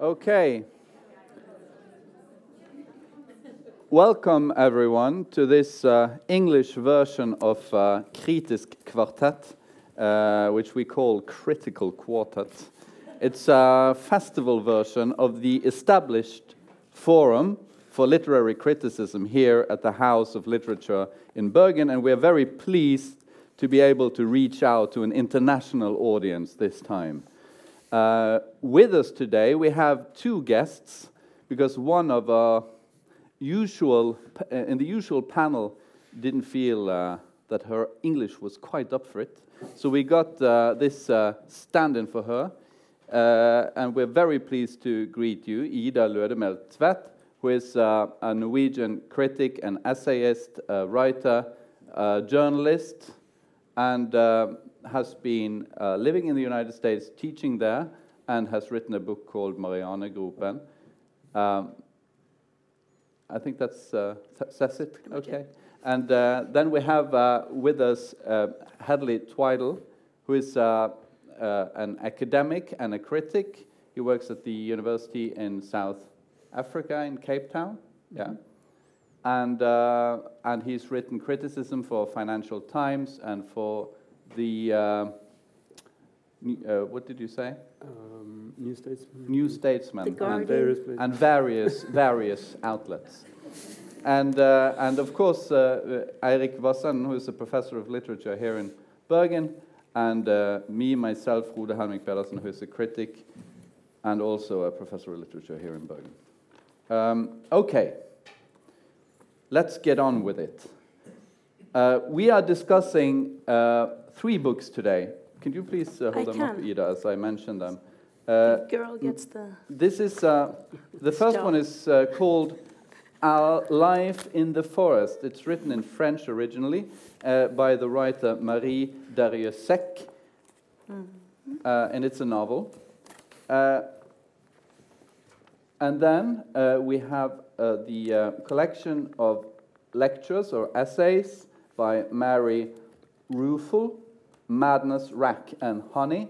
Okay. Welcome, everyone, to this uh, English version of uh, Kritisk Kvartett, uh, which we call Critical Quartet. It's a festival version of the established Forum for Literary Criticism here at the House of Literature in Bergen, and we're very pleased to be able to reach out to an international audience this time. Uh, with us today, we have two guests because one of our usual, uh, in the usual panel, didn't feel uh, that her English was quite up for it. So we got uh, this uh, stand in for her. And we're very pleased to greet you, Ida Lødemel Tvedt, who is a Norwegian critic and essayist, writer, journalist, and uh, has been uh, living in the United States, teaching there, and has written a book called Marianegropen. Um, I think that's uh, says it. Okay. And uh, then we have uh, with us uh, Hedley Twidle, who is uh, an academic and a critic. He works at the university in South Africa in Cape Town. Yeah. Mm -hmm and, uh, and he's written criticism for Financial Times and for the, uh, uh, what did you say? Um, New Statesman. New Statesman. And various, and various, various outlets. And, uh, and of course, uh, Eirik Vassenden, who is a professor of literature here in Bergen, and uh, me, myself, Frode Helmich Pedersen, who is a critic and also a professor of literature here in Bergen. Um, okay let's get on with it. Uh, we are discussing uh, three books today. Can you please uh, hold I them can. up, Ida, as I mentioned them? Uh, the girl gets the. This is uh, the first one is uh, called "Our Life in the Forest." It's written in French originally by the writer Marie Darrieussecq, mm -hmm. and it's a novel. And then we have uh, the uh, collection of lectures or essays by Mary Ruefle, Madness, Rack, and Honey.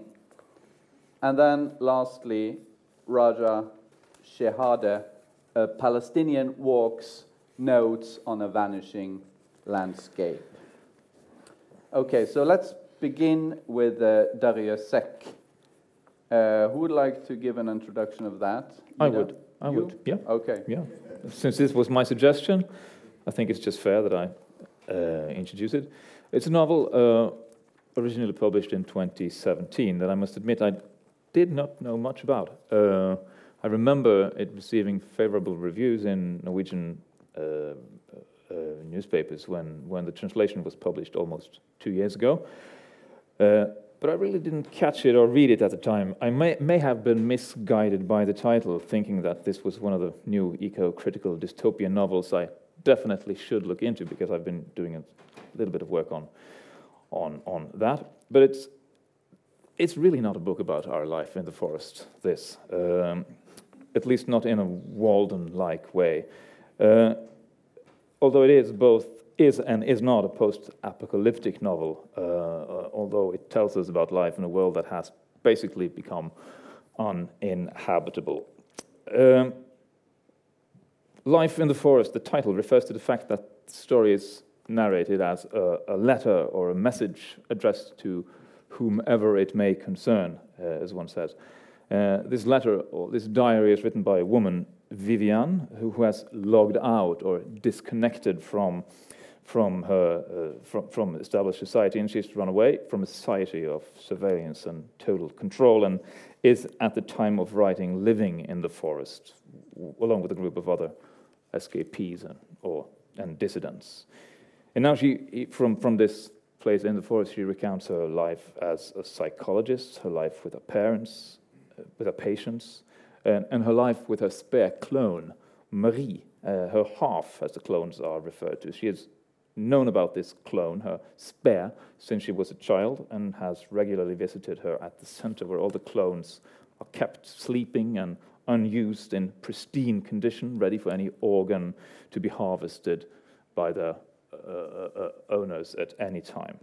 And then lastly, Raja Shehadeh, a Palestinian Walks Notes on a Vanishing Landscape. Okay, so let's begin with uh, Darrieussecq. Uh, who would like to give an introduction of that? I would. I you? would. Yeah. Okay. Yeah since this was my suggestion, I think it's just fair that I uh, introduce it. It's a novel uh, originally published in 2017 that I must admit I did not know much about. Uh, I remember it receiving favorable reviews in Norwegian uh, uh, newspapers when, when the translation was published almost two years ago. But I really didn't catch it or read it at the time. I may, may have been misguided by the title, thinking that this was one of the new eco critical dystopian novels I definitely should look into because I've been doing a little bit of work on, on, on that. But it's, it's really not a book about our life in the forest, this, um, at least not in a Walden like way. Uh, although it is both is and is not a post-apocalyptic novel, uh, uh, although it tells us about life in a world that has basically become uninhabitable. Um, life in the Forest, the title refers to the fact that the story is narrated as a, a letter or a message addressed to whomever it may concern, uh, as one says. Uh, this letter or this diary is written by a woman, Vivian, who has logged out or disconnected from from her uh, from, from established society, and she's run away from a society of surveillance and total control, and is at the time of writing living in the forest, along with a group of other escapees and, or and dissidents. And now she, from from this place in the forest, she recounts her life as a psychologist, her life with her parents, uh, with her patients, and, and her life with her spare clone, Marie, uh, her half, as the clones are referred to. She is known about this clone, her spare, since she was a child and has regularly visited her at the center where all the clones are kept sleeping and unused in pristine condition, ready for any organ to be harvested by the uh, uh, uh owners at any time.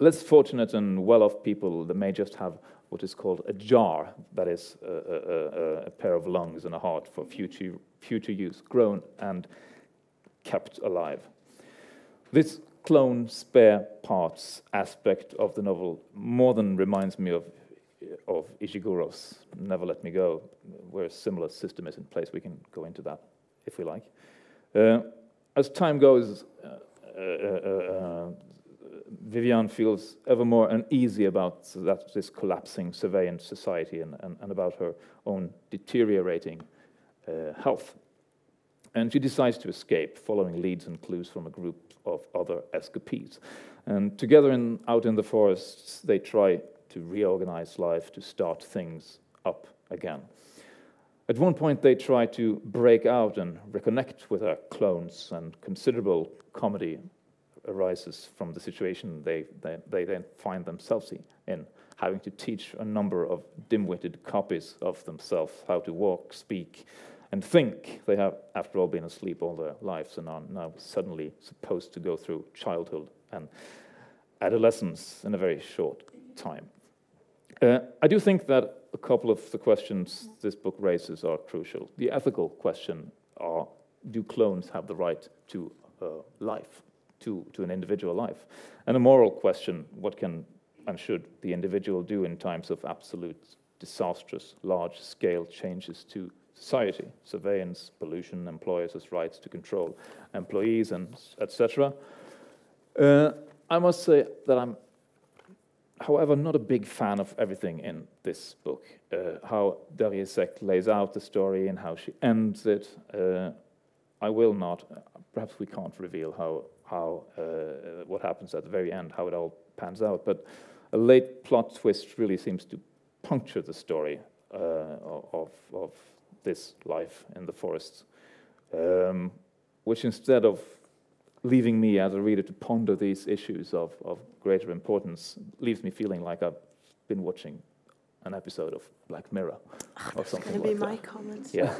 Less fortunate and well off people may just have what is called a jar, that is a, a, a, pair of lungs and a heart for future, future use, grown and kept alive. This clone spare parts aspect of the novel more than reminds me of, of Ishiguro's Never Let Me Go, where a similar system is in place. We can go into that if we like. Uh, as time goes, uh, uh, uh, uh Viviane feels ever more uneasy about that, this collapsing surveillance society and, and, and about her own deteriorating uh, health. And she decides to escape, following leads and clues from a group of other escapees. And together in, out in the forests, they try to reorganize life, to start things up again. At one point, they try to break out and reconnect with their clones, and considerable comedy arises from the situation they, they, they then find themselves in, having to teach a number of dim witted copies of themselves how to walk, speak, and think. They have, after all, been asleep all their lives and are now suddenly supposed to go through childhood and adolescence in a very short time. Uh, I do think that a couple of the questions this book raises are crucial. The ethical question are do clones have the right to uh, life? to, to an individual life. And a moral question what can and should the individual do in times of absolute disastrous, large scale changes to society, surveillance, pollution, employers' rights to control employees, and etc. Uh, I must say that I'm, however, not a big fan of everything in this book. Uh, how Darrieussecq lays out the story and how she ends it. Uh, I will not, perhaps we can't reveal how how uh, what happens at the very end, how it all pans out. But a late plot twist really seems to puncture the story uh, of, of this life in the forests, um, which instead of leaving me as a reader to ponder these issues of, of greater importance, leaves me feeling like I've been watching an episode of Black Mirror oh, or something like that. going to be my comments. Yeah,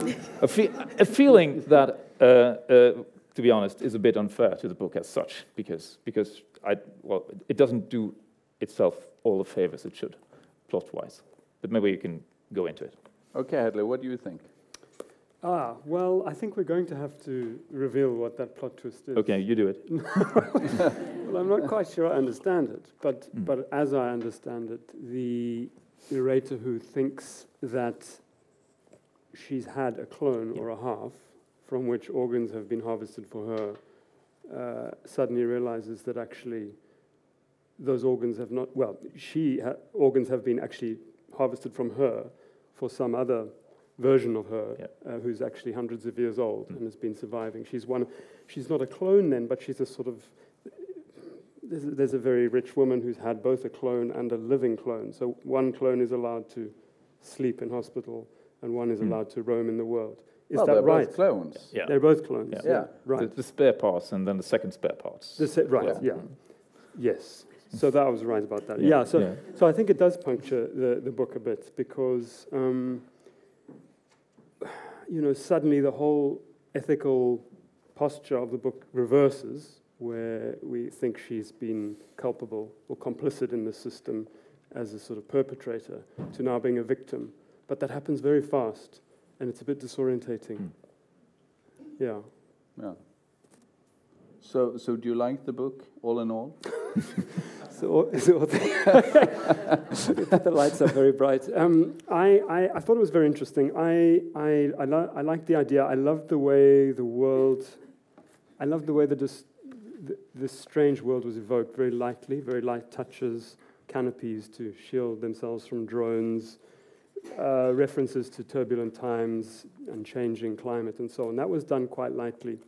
a, fe a, feeling that uh, uh, to be honest, is a bit unfair to the book as such, because, because I, well, it doesn't do itself all the favors it should, plot-wise. But maybe you can go into it. Okay, Hedley, what do you think? Ah, well, I think we're going to have to reveal what that plot twist is. Okay, you do it. well, I'm not quite sure I understand it, but, mm. but as I understand it, the narrator who thinks that she's had a clone yeah. or a half from which organs have been harvested for her uh, suddenly realizes that actually those organs have not, well, she, ha- organs have been actually harvested from her for some other version of her yeah. uh, who's actually hundreds of years old mm. and has been surviving. She's one, she's not a clone then, but she's a sort of, there's a, there's a very rich woman who's had both a clone and a living clone. So one clone is allowed to sleep in hospital and one is mm. allowed to roam in the world. Is well, that they're right? Both clones. Yeah. They're both clones. Yeah. yeah. yeah. Right. The, the, spare parts and then the second spare parts. The se- right. Yeah. yeah. Yes. So that was right about that. Yeah. so so I think it does puncture the, the book a bit because um, you know suddenly the whole ethical posture of the book reverses, where we think she's been culpable or complicit in the system as a sort of perpetrator, to now being a victim. But that happens very fast and it's a bit disorientating. Mm. Yeah. Yeah. So, so do you like the book all in all? so, so the lights are very bright. Um, I, I, I, thought it was very interesting. I, I, I, lo- I like the idea. I love the way the world, I love the way that this, this strange world was evoked very lightly, very light touches, canopies to shield themselves from drones, uh, references to turbulent times and changing climate and so on. That was done quite lightly.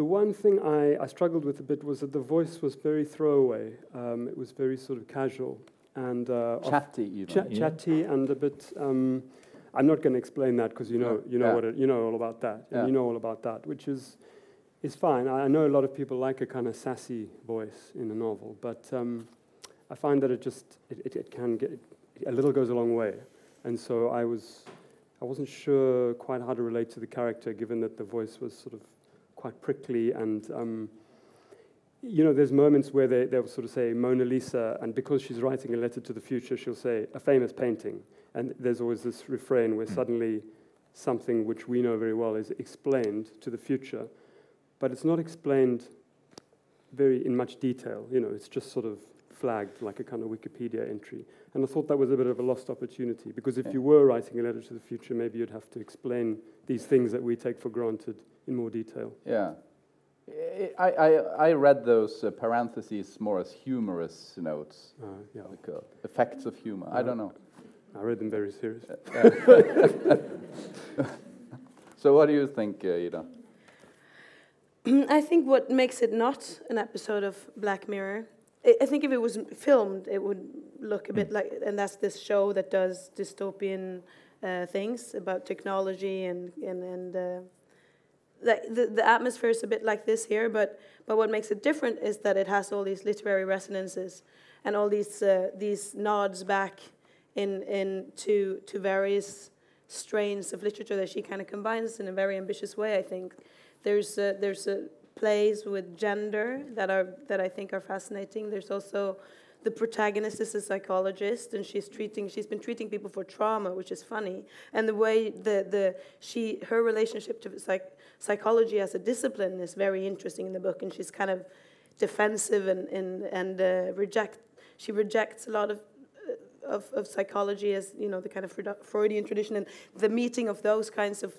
The one thing I, I struggled with a bit was that the voice was very throwaway. Um, it was very sort of casual and uh, chatty, even. Yeah. Chatty and a bit. Um, I'm not going to explain that because you know you know yeah. what it, you know all about that. Yeah. you know all about that, which is is fine. I, I, know a lot of people like a kind of sassy voice in a novel, but um, I find that it just it, it, it can get a little goes a long way. And so I was, I wasn't sure quite how to relate to the character, given that the voice was sort of quite prickly and um, you know, there's moments where they, they'll sort of say Mona Lisa, and because she's writing a letter to the future, she'll say a famous painting. And there's always this refrain where Mm. suddenly something which we know very well is explained to the future, but it's not explained very in much detail. You know, it's just sort of flagged like a kind of Wikipedia entry. And I thought that was a bit of a lost opportunity because if you were writing a letter to the future, maybe you'd have to explain these things that we take for granted in more detail. Yeah. I, I, I read those uh, parentheses more as humorous notes, Uh, yeah, like uh, effects of humor. I don't know. I read them very seriously. So, what do you think, uh, Ida? I think what makes it not an episode of Black Mirror, I, I think if it was filmed, it would look a bit like, and that's this show that does dystopian uh, things about technology and and and. The, the, the atmosphere is a bit like this here, but, but what makes it different is that it has all these literary resonances and all these, uh, these nods back in, in to, to various strains of literature that she kind of combines in a very ambitious way, I think. There's, uh, there's uh, plays with gender that, are, that I think are fascinating. There's also the protagonist is a psychologist and she's treating she's been treating people for trauma which is funny. And the way the the she her relationship to psych, psychology as a discipline is very interesting in the book and she's kind of defensive and and and uh, reject she rejects a lot of uh, of, of psychology as you know the kind of Freudian tradition. And the meeting of those kinds of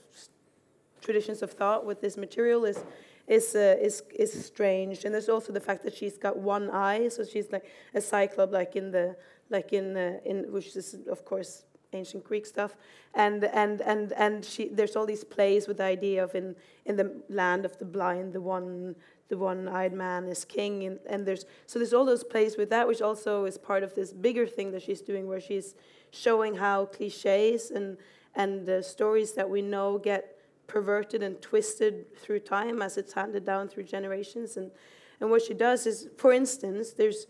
traditions of thought with this material is is uh, is is strange. And there's also the fact that she's got one eye so she's like a cyclops like in the like in uh, in which is of course ancient greek stuff. And and and and she there's all these plays with the idea of in in the land of the blind the one the one-eyed man is king. And, and there's so there's all those plays with that which also is part of this bigger thing that she's doing where she's showing how cliches and and uh, stories that we know get perverted and twisted through time as it's handed down through generations. And, and what she does is, for instance, there's,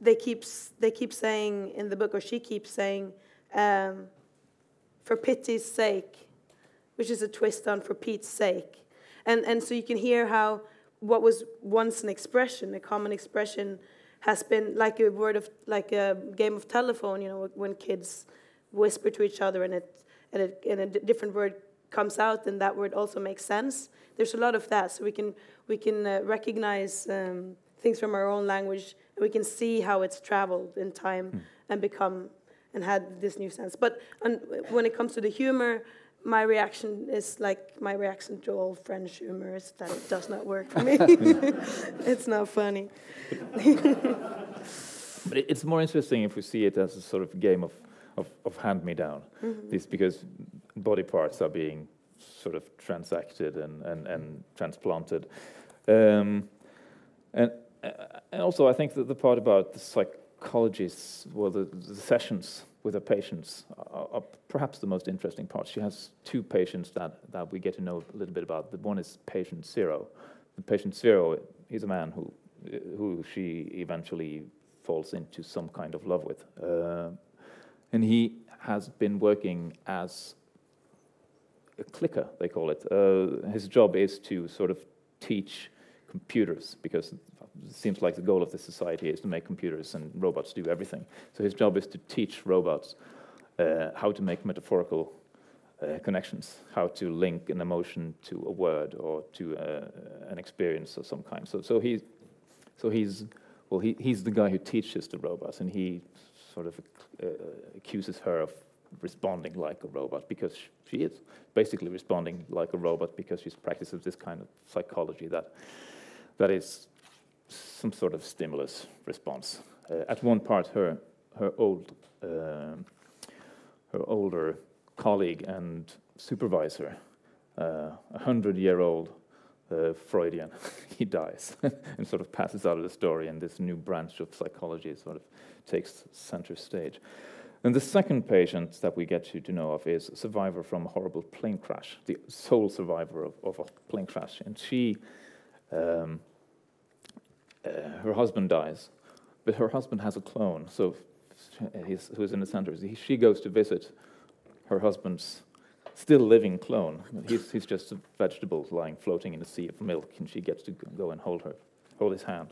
they, keep, they keep saying in the book, or she keeps saying, um, for pity's sake, which is a twist on for Pete's sake. And, and so you can hear how what was once an expression, a common expression, has been like a word of, like a game of telephone, you know, when kids whisper to each other and, it, and, it, and a different word comes out, and that word also makes sense. There's a lot of that, so we can we can uh, recognize um, things from our own language, and we can see how it's traveled in time mm. and become and had this new sense. But when it comes to the humor, my reaction is like my reaction to all French humor is that it does not work for me. it's not funny. but it's more interesting if we see it as a sort of game of, of, of hand me down. Mm -hmm. This because body parts are being sort of transacted and, and, and transplanted. Um, and, and also, I think that the part about the psychologists, well, the, the sessions with her patients are, are, perhaps the most interesting part. She has two patients that, that we get to know a little bit about. The one is patient zero. The patient zero, he's a man who, who she eventually falls into some kind of love with. Uh, and he has been working as a clicker, they call it. Uh, his job is to sort of teach computers because it seems like the goal of the society is to make computers and robots do everything. So his job is to teach robots uh, how to make metaphorical uh, connections, how to link an emotion to a word or to uh, an experience of some kind. So, so he's, so he's, well, he, he's the guy who teaches the robots, and he sort of uh, accuses her of responding like a robot because she is basically responding like a robot because she's practices this kind of psychology that that is some sort of stimulus response. Uh, at one part, her her old uh, her older colleague and supervisor, uh, a uh, Freudian, he dies and sort of passes out of the story, and this new branch of psychology sort of takes center stage. And the second patient that we get to, to know of is a survivor from a horrible plane crash, the sole survivor of, of a plane crash. And she, um, uh, her husband dies, but her husband has a clone, so he's, who's in the center. She goes to visit her husband's still living clone. He's, he's just a vegetable lying floating in a sea of milk, and she gets to go and hold her, hold his hand.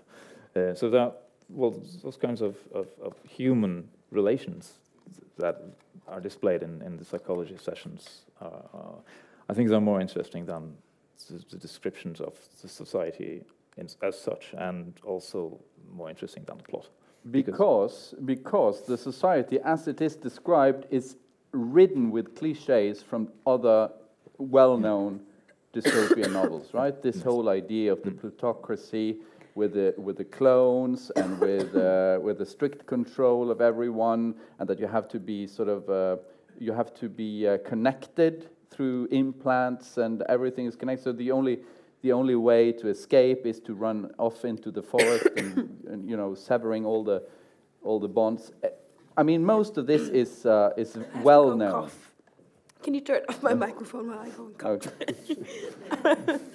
Uh, so that well, those kinds of, of, of, human relations that are displayed in, in the psychology sessions, uh, I think they're more interesting than the, the descriptions of the society in, as such, and also more interesting than the plot. Because, because the society as it is described is ridden with cliches from other well-known dystopian novels, right? This whole idea of the plutocracy with the, with the clones and with, uh, with the strict control of everyone, and that you have to be sort of, uh, you have to be uh, connected through implants and everything is connected. So the only, the only way to escape is to run off into the forest and, and, you know, severing all the, all the bonds. I mean, most of this is, uh, is well known. Cough. Can you turn off my microphone while I go and cough? Okay.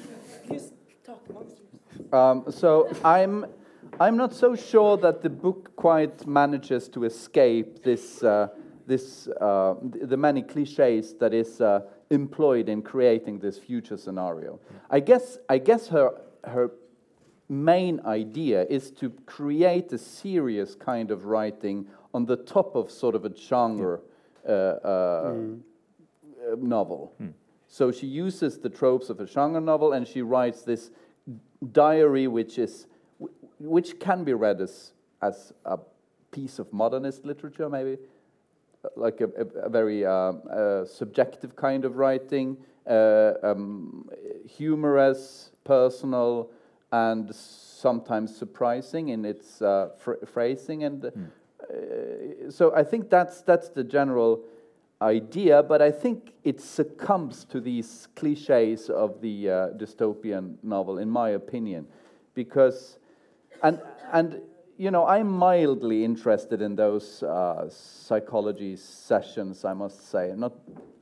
um, so I'm, I'm not so sure that the book quite manages to escape this, uh, this, uh, the many cliches that is uh, employed in creating this future scenario. I guess, I guess her, her main idea is to create a serious kind of writing on the top of sort of a genre uh, uh, mm. novel. Mm. So she uses the tropes of a genre novel and she writes this diary, which is which can be read as as a piece of modernist literature, maybe like a, a, a very um, uh, subjective kind of writing, uh, um, humorous, personal, and sometimes surprising in its uh, phrasing. And mm. so I think that's that's the general idea, but I think it succumbs to these cliches of the uh, dystopian novel, in my opinion, because and and you know, I'm mildly interested in those uh, psychology sessions. I must say, I'm not,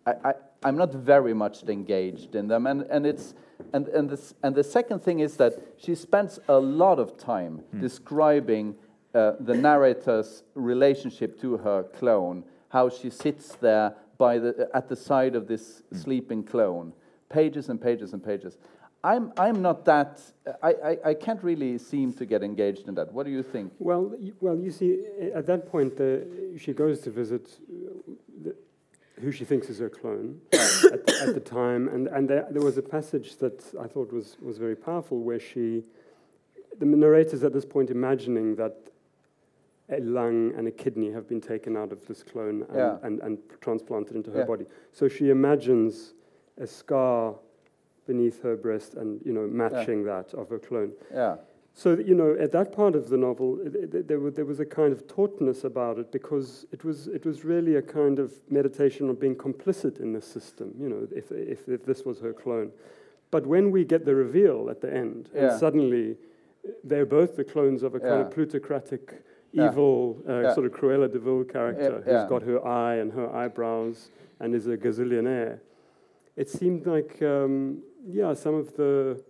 I, I, am not very much engaged in them, and and it's and and this and the second thing is that she spends a lot of time mm. describing uh, the narrator's relationship to her clone, how she sits there by the at the side of this mm. sleeping clone, pages and pages and pages. I'm, I'm not that, I, I, I, can't really seem to get engaged in that. What do you think? Well, well you see, at that point, she goes to visit the, who she thinks is her clone at, the, at, the, time, and, and there, there, was a passage that I thought was, was very powerful where she, the narrator's at this point imagining that a lung and a kidney have been taken out of this clone and, yeah. and, and, transplanted into her yeah. body. So she imagines a scar beneath her breast and you know matching yeah. that of her clone. Yeah. So you know, at that part of the novel, it, it, there, there was a kind of tautness about it because it was it was really a kind of meditation on being complicit in the system. You know, if if, if this was her clone, but when we get the reveal at the end, and suddenly they're both the clones of a kind of plutocratic, evil, uh, sort of Cruella de Vil character who's got her eye and her eyebrows and is a gazillionaire. It seemed like um, yeah, some of the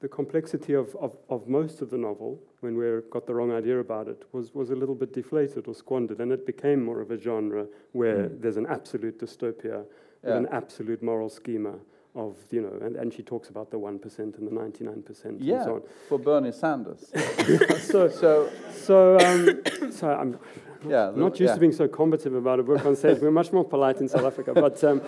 the complexity of, of, of, most of the novel, when we got the wrong idea about it, was, was a little bit deflated or squandered, and it became more of a genre where mm. there's an absolute dystopia, yeah. an absolute moral schema of, you know, and, and she talks about the 1% and the 99% yeah, and so on. for Bernie Sanders. so, so, so, um, so I'm yeah, not used yeah. to being so combative about a book on stage. We're much more polite in South Africa, but... Um,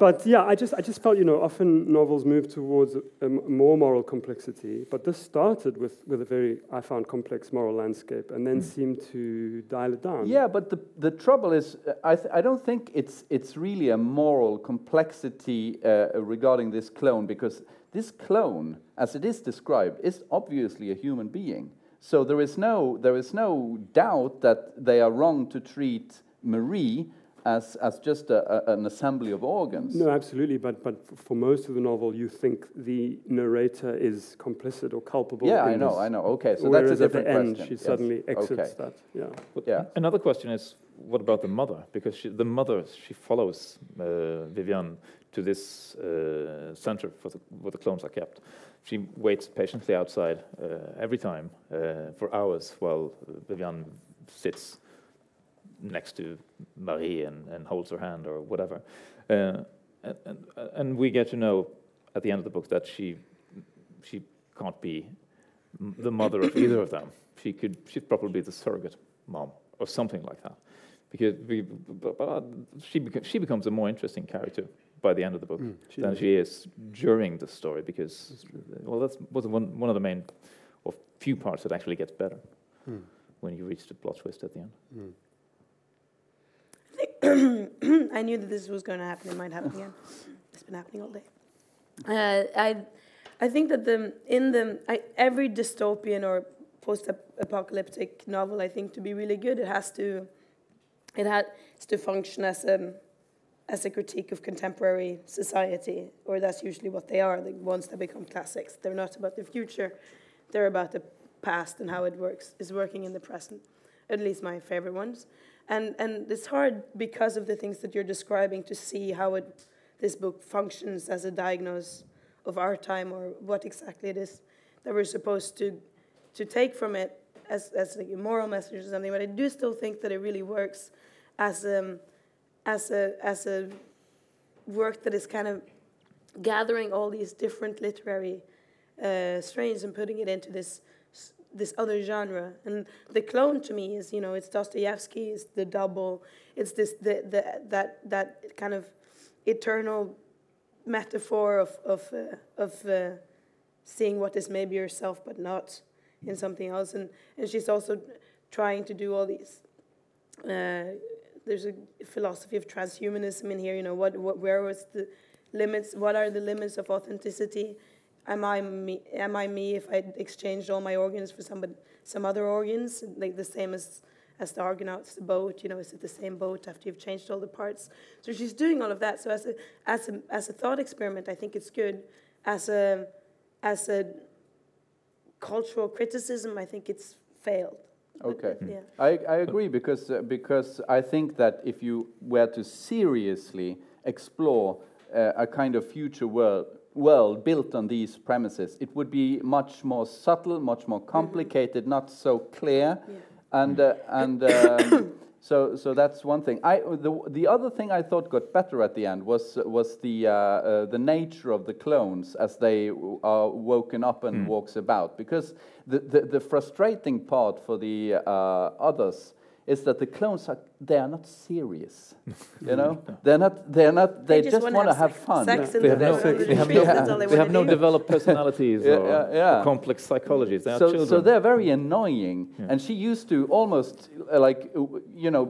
but yeah, I just, I just felt, you know, often novels move towards a, a more moral complexity, but this started with, with a very, I found, complex moral landscape and then mm. seemed to dial it down. Yeah, but the, the trouble is, uh, I, th I don't think it's, it's really a moral complexity uh, regarding this clone, because this clone, as it is described, is obviously a human being. So there is no, there is no doubt that they are wrong to treat Marie as, as just a, a, an assembly of organs. No, absolutely. But, but for most of the novel, you think the narrator is complicit or culpable. Yeah, I know, this. I know. Okay, so that's a different at the end, she yes. suddenly exits okay. that. Yeah. yeah. Another question is, what about the mother? Because she, the mother, she follows uh, Vivian to this uh, center for the, where the clones are kept. She waits patiently outside uh, every time uh, for hours while Vivian sits next to Marie and, and holds her hand or whatever. Uh, and, and, and, we get to know at the end of the book that she, she can't be the mother of either of them. She could, she'd probably be the surrogate mom or something like that. Because we, but, but uh, she, beca- she becomes a more interesting character by the end of the book Mm, she than she is during the story because, well, that's was one, one of the main or few parts that actually gets better Mm, when you reach the plot twist at the end. mm. I knew that this was going to happen. It might happen again. It's been happening all day. Uh, I, I think that the in the I, every dystopian or post-apocalyptic novel, I think to be really good, it has to, it has to function as a, as a critique of contemporary society, or that's usually what they are. The ones that become classics. They're not about the future. They're about the past and how it works is working in the present. At least my favorite ones and and it's hard because of the things that you're describing to see how it this book functions as a diagnose of our time or what exactly it is that we're supposed to to take from it as as like a moral message or something. But I do still think that it really works as um as a as a work that is kind of gathering all these different literary uh, strains and putting it into this this other genre. And the clone to me is, you know, it's Dostoevsky, it's the double, it's this the, the that that kind of eternal metaphor of of uh, of uh, seeing what is maybe yourself but not in something else. And and she's also trying to do all these. Uh, there's a philosophy of transhumanism in here. You know, what, what where was the limits? What are the limits of authenticity? Am I me? Am I me if I exchanged all my organs for somebody, some other organs, like the same as as the Argonauts, the boat? You know, is it the same boat after you've changed all the parts? So she's doing all of that. So as a as a as a thought experiment, I think it's good. As a as a cultural criticism, I think it's failed. Okay. Yeah. I, I agree because uh, because I think that if you were to seriously explore uh, a kind of future world world built on these premises, it would be much more subtle, much more complicated, not so clear, Yeah. and uh, and um, so so that's one thing. I the the other thing I thought got better at the end was was the uh, uh, the nature of the clones as they are woken up and walks about. Because the, the the frustrating part for the uh, others is that the clones are they are not serious, you know they're not they're not they, just, wanna want to have sex- fun. Sex They have no, middle of the they have no, that's they they have no do. developed personalities Yeah, or, yeah, yeah. or complex psychologies. They are so, children. so they're very annoying, and she used to almost uh, like uh, you know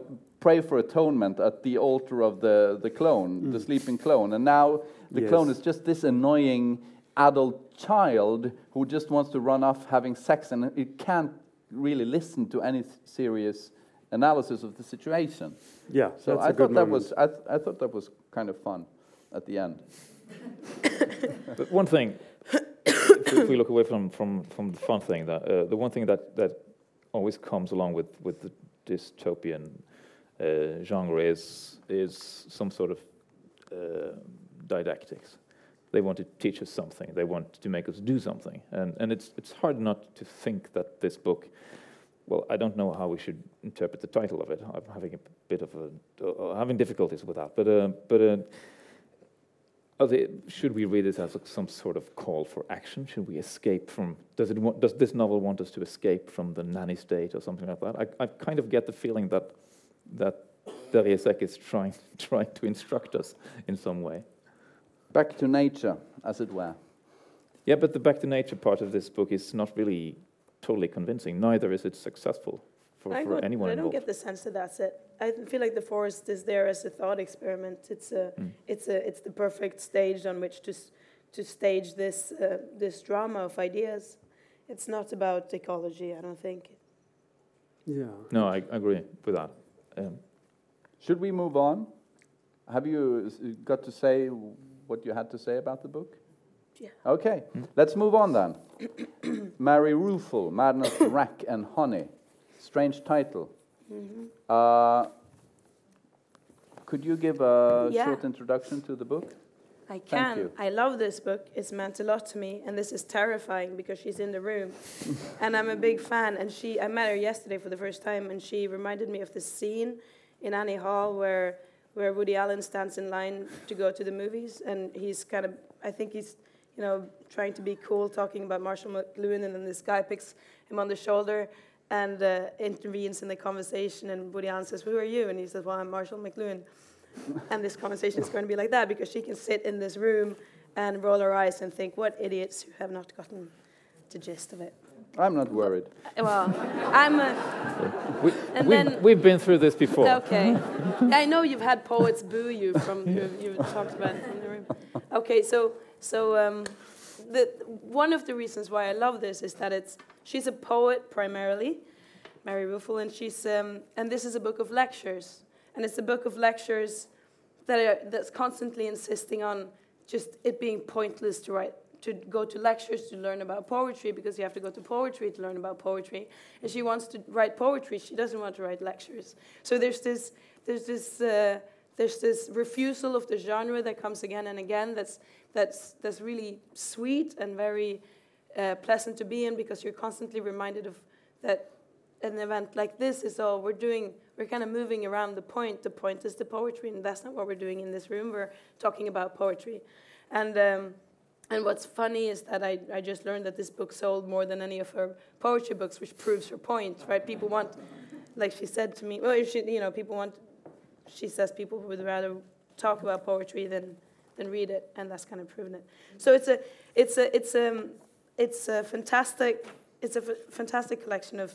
pray for atonement at the altar of the the clone, the sleeping clone, and now the clone is just this annoying adult child who just wants to run off having sex, and it can't really listen to any serious analysis of the situation. Yeah, So that's a I good thought that moment. was I, th- I thought that was kind of fun at the end. But one thing, if, if we look away from, from, from the fun thing, that, uh, the one thing that, that always comes along with, with the dystopian uh, genre is, is some sort of uh, didactics. They want to teach us something. They want to make us do something. And, and it's, it's hard not to think that this book, well, I don't know how we should interpret the title of it. I'm having a bit of a, uh, having difficulties with that. But, uh, but uh, are they, should we read this as some sort of call for action? Should we escape from? Does it? Want, does this novel want us to escape from the nanny state or something like that? I, I kind of get the feeling that that Darrieussecq is trying trying to instruct us in some way. Back to nature, as it were. Yeah, but the back to nature part of this book is not really totally convincing. Neither is it successful for, I, for anyone I don't involved. get the sense that that's it. I feel like the forest is there as a thought experiment. It's a, Mm. it's a, it's the perfect stage on which to, to stage this, uh, this drama of ideas. It's not about ecology, I don't think. Yeah. No, I, I agree with that. Um, Should we move on? Have you got to say what you had to say about the book? Yeah. Okay, let's move on then. Mary Ruefle, Madness, Rack and Honey. Strange title. Mm-hmm. Uh, could you give a Yeah. short introduction to the book? I can. I love this book. It's meant a lot to me, and this is terrifying because she's in the room, and I'm a big fan. And she, I met her yesterday for the first time, and she reminded me of the scene in Annie Hall where where Woody Allen stands in line to go to the movies, and he's kind of, I think he's you know, trying to be cool, talking about Marshall McLuhan, and then this guy picks him on the shoulder and uh, intervenes in the conversation. And Woody Allen says, "Who are you?" And he says, "Well, I'm Marshall McLuhan." and this conversation is going to be like that because she can sit in this room and roll her eyes and think, "What idiots who have not gotten the gist of it." I'm not worried. Well, I'm. A, We, And we've, then- we've been through this before. Okay. I know you've had poets boo you from you you talked about it from the room. Okay, so so um, the one of the reasons why I love this is that it's she's a poet primarily, Mary Ruefle, and she's um, and this is a book of lectures, and it's a book of lectures that are that's constantly insisting on just it being pointless to write to go to lectures to learn about poetry because you have to go to poetry to learn about poetry. And she wants to write poetry. She doesn't want to write lectures. So there's this there's this uh, there's this refusal of the genre that comes again and again that's that's that's really sweet and very uh, pleasant to be in because you're constantly reminded of that an event like this is all we're doing. We're kind of moving around the point. The point is the poetry and that's not what we're doing in this room. We're talking about poetry. And um, and what's funny is that I, I just learned that this book sold more than any of her poetry books, which proves her point, right? People want, like she said to me, well, she, you know, people want, she says people would rather talk about poetry than, than read it, and that's kind of proven it. So it's a, it's a, it's a, it's a fantastic, it's a fantastic collection of,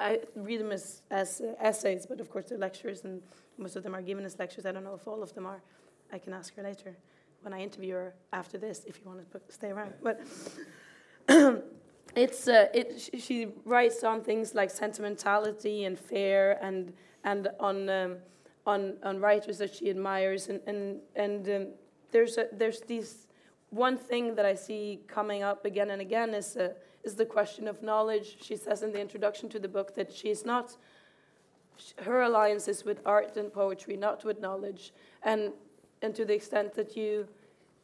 I read them as, as uh, essays, but of course they're lectures, and most of them are given as lectures. I don't know if all of them are. I can ask her later when I interview her after this, if you want to stay around. But it's uh, it. She, writes on things like sentimentality and fear, and and on um, on on writers that she admires, and and and um, there's a, there's these one thing that I see coming up again and again is uh, is the question of knowledge. She says in the introduction to the book that she's not. Her alliance is with art and poetry, not with knowledge, and and to the extent that you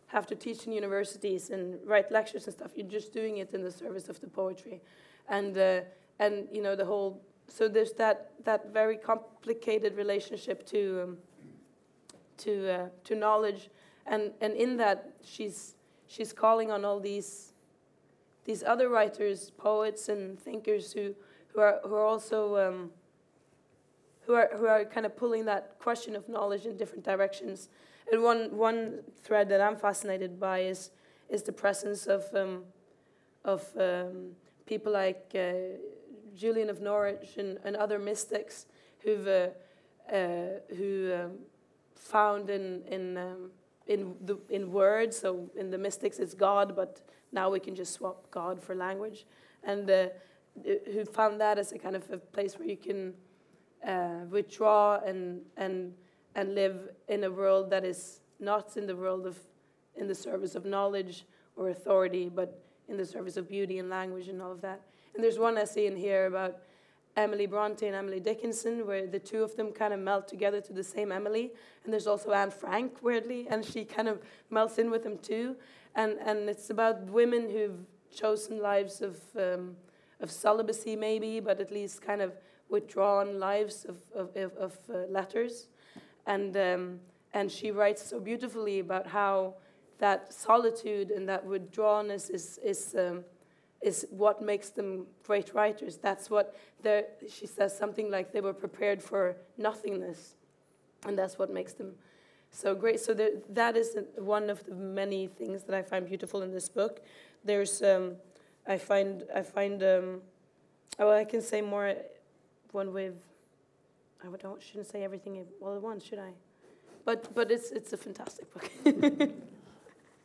have to teach in universities and write lectures and stuff, you're just doing it in the service of the poetry, and uh, and you know the whole. So there's that that very complicated relationship to um, to uh, to knowledge, and and in that she's she's calling on all these these other writers, poets and thinkers who who are who are also. Um, who are, who are kind of pulling that question of knowledge in different directions. And one, one thread that I'm fascinated by is, is the presence of, um, of um, people like uh, Julian of Norwich and, and other mystics who've, uh, uh, who um, found in, in, um, in, the, in words, so in the mystics it's God, but now we can just swap God for language, and uh, who found that as a kind of a place where you can uh, withdraw and and and live in a world that is not in the world of in the service of knowledge or authority, but in the service of beauty and language and all of that. And there's one essay in here about Emily Bronte and Emily Dickinson, where the two of them kind of melt together to the same Emily. And there's also Anne Frank, weirdly, and she kind of melts in with them too. And and it's about women who've chosen lives of um, of celibacy, maybe, but at least kind of withdrawn lives of, of, of, uh, letters. And, um, and she writes so beautifully about how that solitude and that withdrawnness is, is, um, is what makes them great writers. That's what she says something like they were prepared for nothingness. And that's what makes them so great. So there, that is one of the many things that I find beautiful in this book. There's, um, I find, I find, um, oh, I can say more when we've I don't shouldn't say everything all at once, should I? But but it's it's a fantastic book.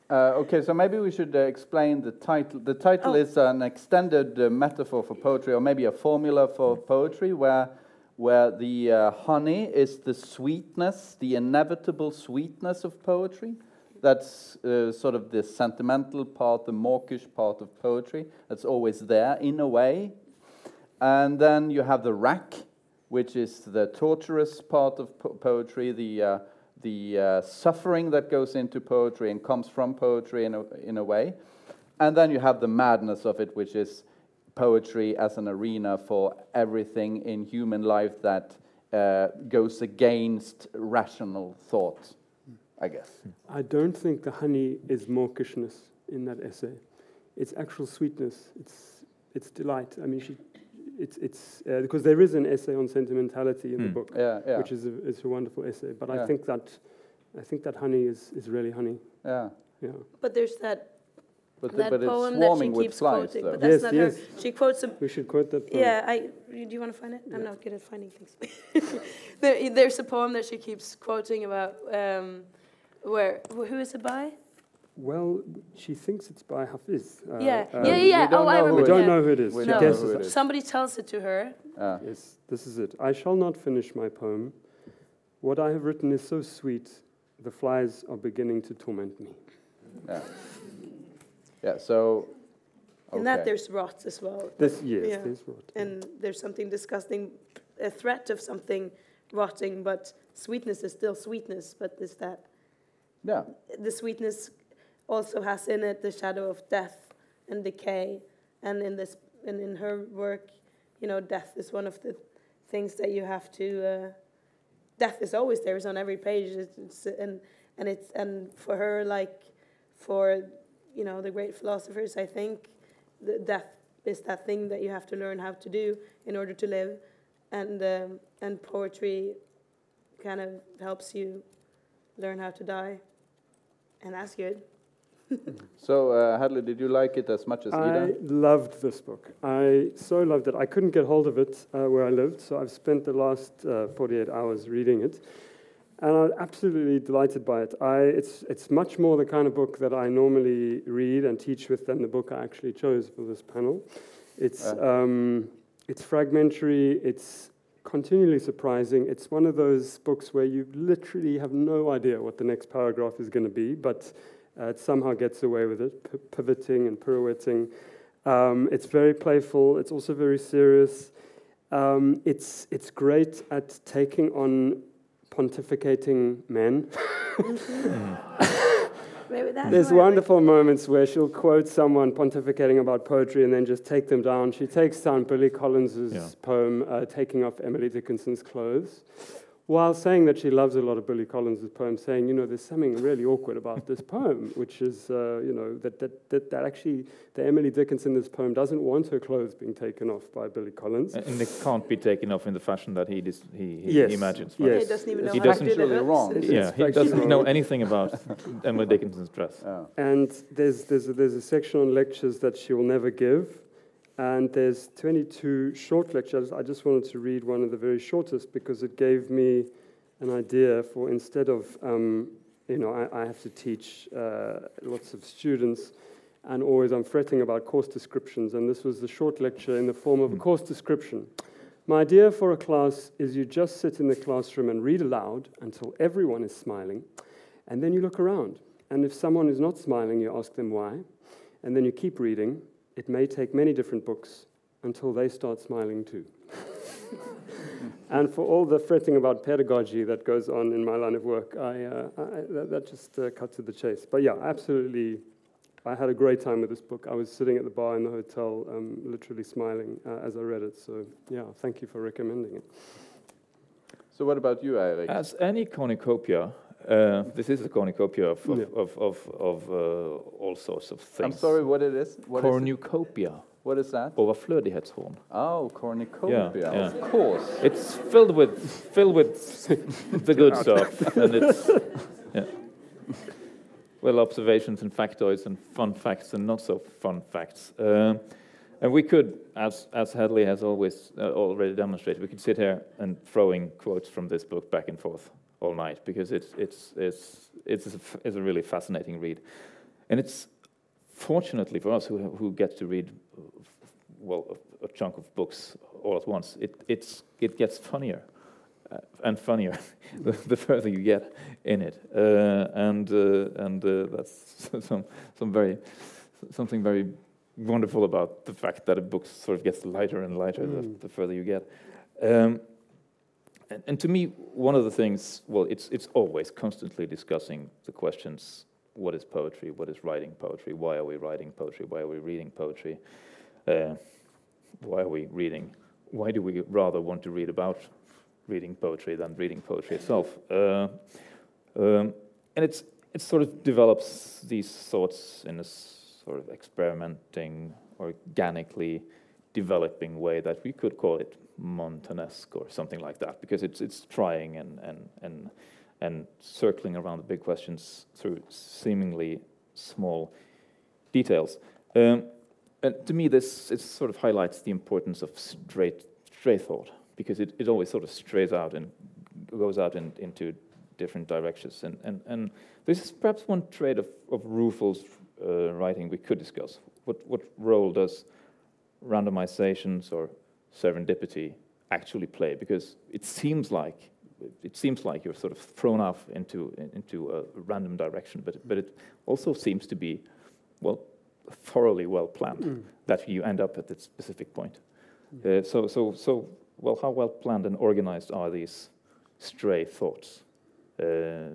Uh, okay, so maybe we should uh, explain the title. The title Oh. is an extended uh, metaphor for poetry, or maybe a formula for poetry, where where the uh, honey is the sweetness, the inevitable sweetness of poetry. That's uh, sort of the sentimental part, the mawkish part of poetry. That's always there in a way. And then you have the rack, which is the torturous part of po- poetry, the, uh, the uh, suffering that goes into poetry and comes from poetry in a, in a way. And then you have the madness of it, which is poetry as an arena for everything in human life that uh, goes against rational thought. I guess. I don't think the honey is mawkishness in that essay. It's actual sweetness. It's it's delight. I mean, she, it's it's uh, because there is an essay on sentimentality in the Hmm. book, Yeah, yeah, which is a, is a wonderful essay. But Yeah. I think that I think that honey is, is really honey. yeah. Yeah. But there's that But, the, that but it's poem that she with keeps flies, quoting, though. but that's Yes, not yes. her. She quotes a We should quote that. Poem. Yeah, I. Do you want to find it? I'm not good at finding things. there, there's a poem that she keeps quoting about um, where who is it by? Well, she thinks it's by Hafiz. Uh, yeah, um, yeah, yeah. we don't Oh, I know who We don't know who it is. We she guesses it it. is. Somebody tells it to her. Yeah. Yes, this is it. I shall not finish my poem. What I have written is so sweet, the flies are beginning to torment me. yeah. Yeah, so. Okay. In that there's rot as well. This, yes, Yeah. there's what. And there's something disgusting, a threat of something rotting, but sweetness is still sweetness. But is that Yeah, the sweetness also has in it the shadow of death and decay, and in this and in her work, you know, death is one of the things that you have to. Uh, death is always there; it's on every page, it's, it's, and and it's and for her, like for you know the great philosophers, I think, the death is that thing that you have to learn how to do in order to live, and um, and poetry kind of helps you learn how to die, and that's good. so uh, Hedley, did you like it as much as I Ida? loved this book. I so loved it. I couldn't get hold of it uh, where I lived, so I've spent the last uh, 48 hours reading it. And I'm absolutely delighted by it. I, it's, it's much more the kind of book that I normally read and teach with than the book I actually chose for this panel. It's, Uh. um, it's fragmentary, it's continually surprising. It's one of those books where you literally have no idea what the next paragraph is going to be, but uh, it somehow gets away with it, p- pivoting and pirouetting. Um, it's very playful, it's also very serious. Um, it's, it's great at taking on pontificating men. Maybe There's why like wonderful moments where she'll quote someone pontificating about poetry and then just take them down. She takes down Billy Collins's Yeah. poem, uh, Taking Off Emily Dickinson's Clothes, while saying that she loves a lot of Billy Collins's poems, saying, you know, there's something really awkward about this poem, which is, uh, you know, that, that, that, that actually, that Emily Dickinson in this poem doesn't want her clothes being taken off by Billy Collins. And and they can't be taken off in the fashion that he, dis- he, he Yes, imagines. yes. He doesn't even know He how to doesn't do the wrong. It's Yeah, he doesn't know anything about Emily Dickinson's dress. Yeah. And there's, there's, a, there's a section on lectures that she will never give. And there's 22 short lectures. I just wanted to read one of the very shortest because it gave me an idea for instead of, um, you know, I, I have to teach uh, lots of students and always I'm fretting about course descriptions. And this was the short lecture in the form of a course description. My idea for a class is you just sit in the classroom and read aloud until everyone is smiling, and then you look around. And if someone is not smiling, you ask them why, and then you keep reading. It may take many different books until they start smiling too. and for all the fretting about pedagogy that goes on in my line of work, I, uh, I, that, that just uh, cut to the chase. But yeah, absolutely. I had a great time with this book. I was sitting at the bar in the hotel, um, literally smiling uh, as I read it. So, yeah, thank you for recommending it. So what about you, Eirik? As any cornucopia, uh, this is a cornucopia of, of, Yeah. of, of, of uh, all sorts of things. I'm sorry, what it is. cornucopia. what is it? cornucopia, what is that? overflödighetshorn. Oh, cornucopia. Yeah, yeah. Of course. It's filled with filled with the good stuff, and it's yeah. Well, observations and factoids and fun facts and not so fun facts. Um, and we could, as as Hedley has always uh, already demonstrated, we could sit here and throwing quotes from this book back and forth all night because it's it's it's it's a, it's a really fascinating read, and it's fortunately for us who who get to read well a, a chunk of books all at once. It it's it gets funnier uh, and funnier the, the further you get in it, uh, and uh, and uh, that's some some very something very wonderful about the fact that a book sort of gets lighter and lighter the, Mm. the further you get. Um, and, and to me, one of the things, well, it's it's always constantly discussing the questions: what is poetry? What is writing poetry? Why are we writing poetry? Why are we reading poetry? Uh, why are we reading? Why do we rather want to read about reading poetry than reading poetry itself? Uh, um, and it's it sort of develops these thoughts in a sort of experimenting, organically developing way that we could call it Montaignesque or something like that, because it's it's trying and and and and circling around the big questions through seemingly small details. Um, and to me, this it sort of highlights the importance of straight stray thought because it, it always sort of strays out and goes out in, into different directions. And, and, and this is perhaps one trait of, of Ruefle's uh, writing we could discuss. What, what role does randomizations or serendipity actually play? Because it seems like it seems like you're sort of thrown off into into a random direction, but but it also seems to be well thoroughly well planned mm. that you end up at that specific point. Mm. Uh, so so so well, how well planned and organized are these stray thoughts? Uh,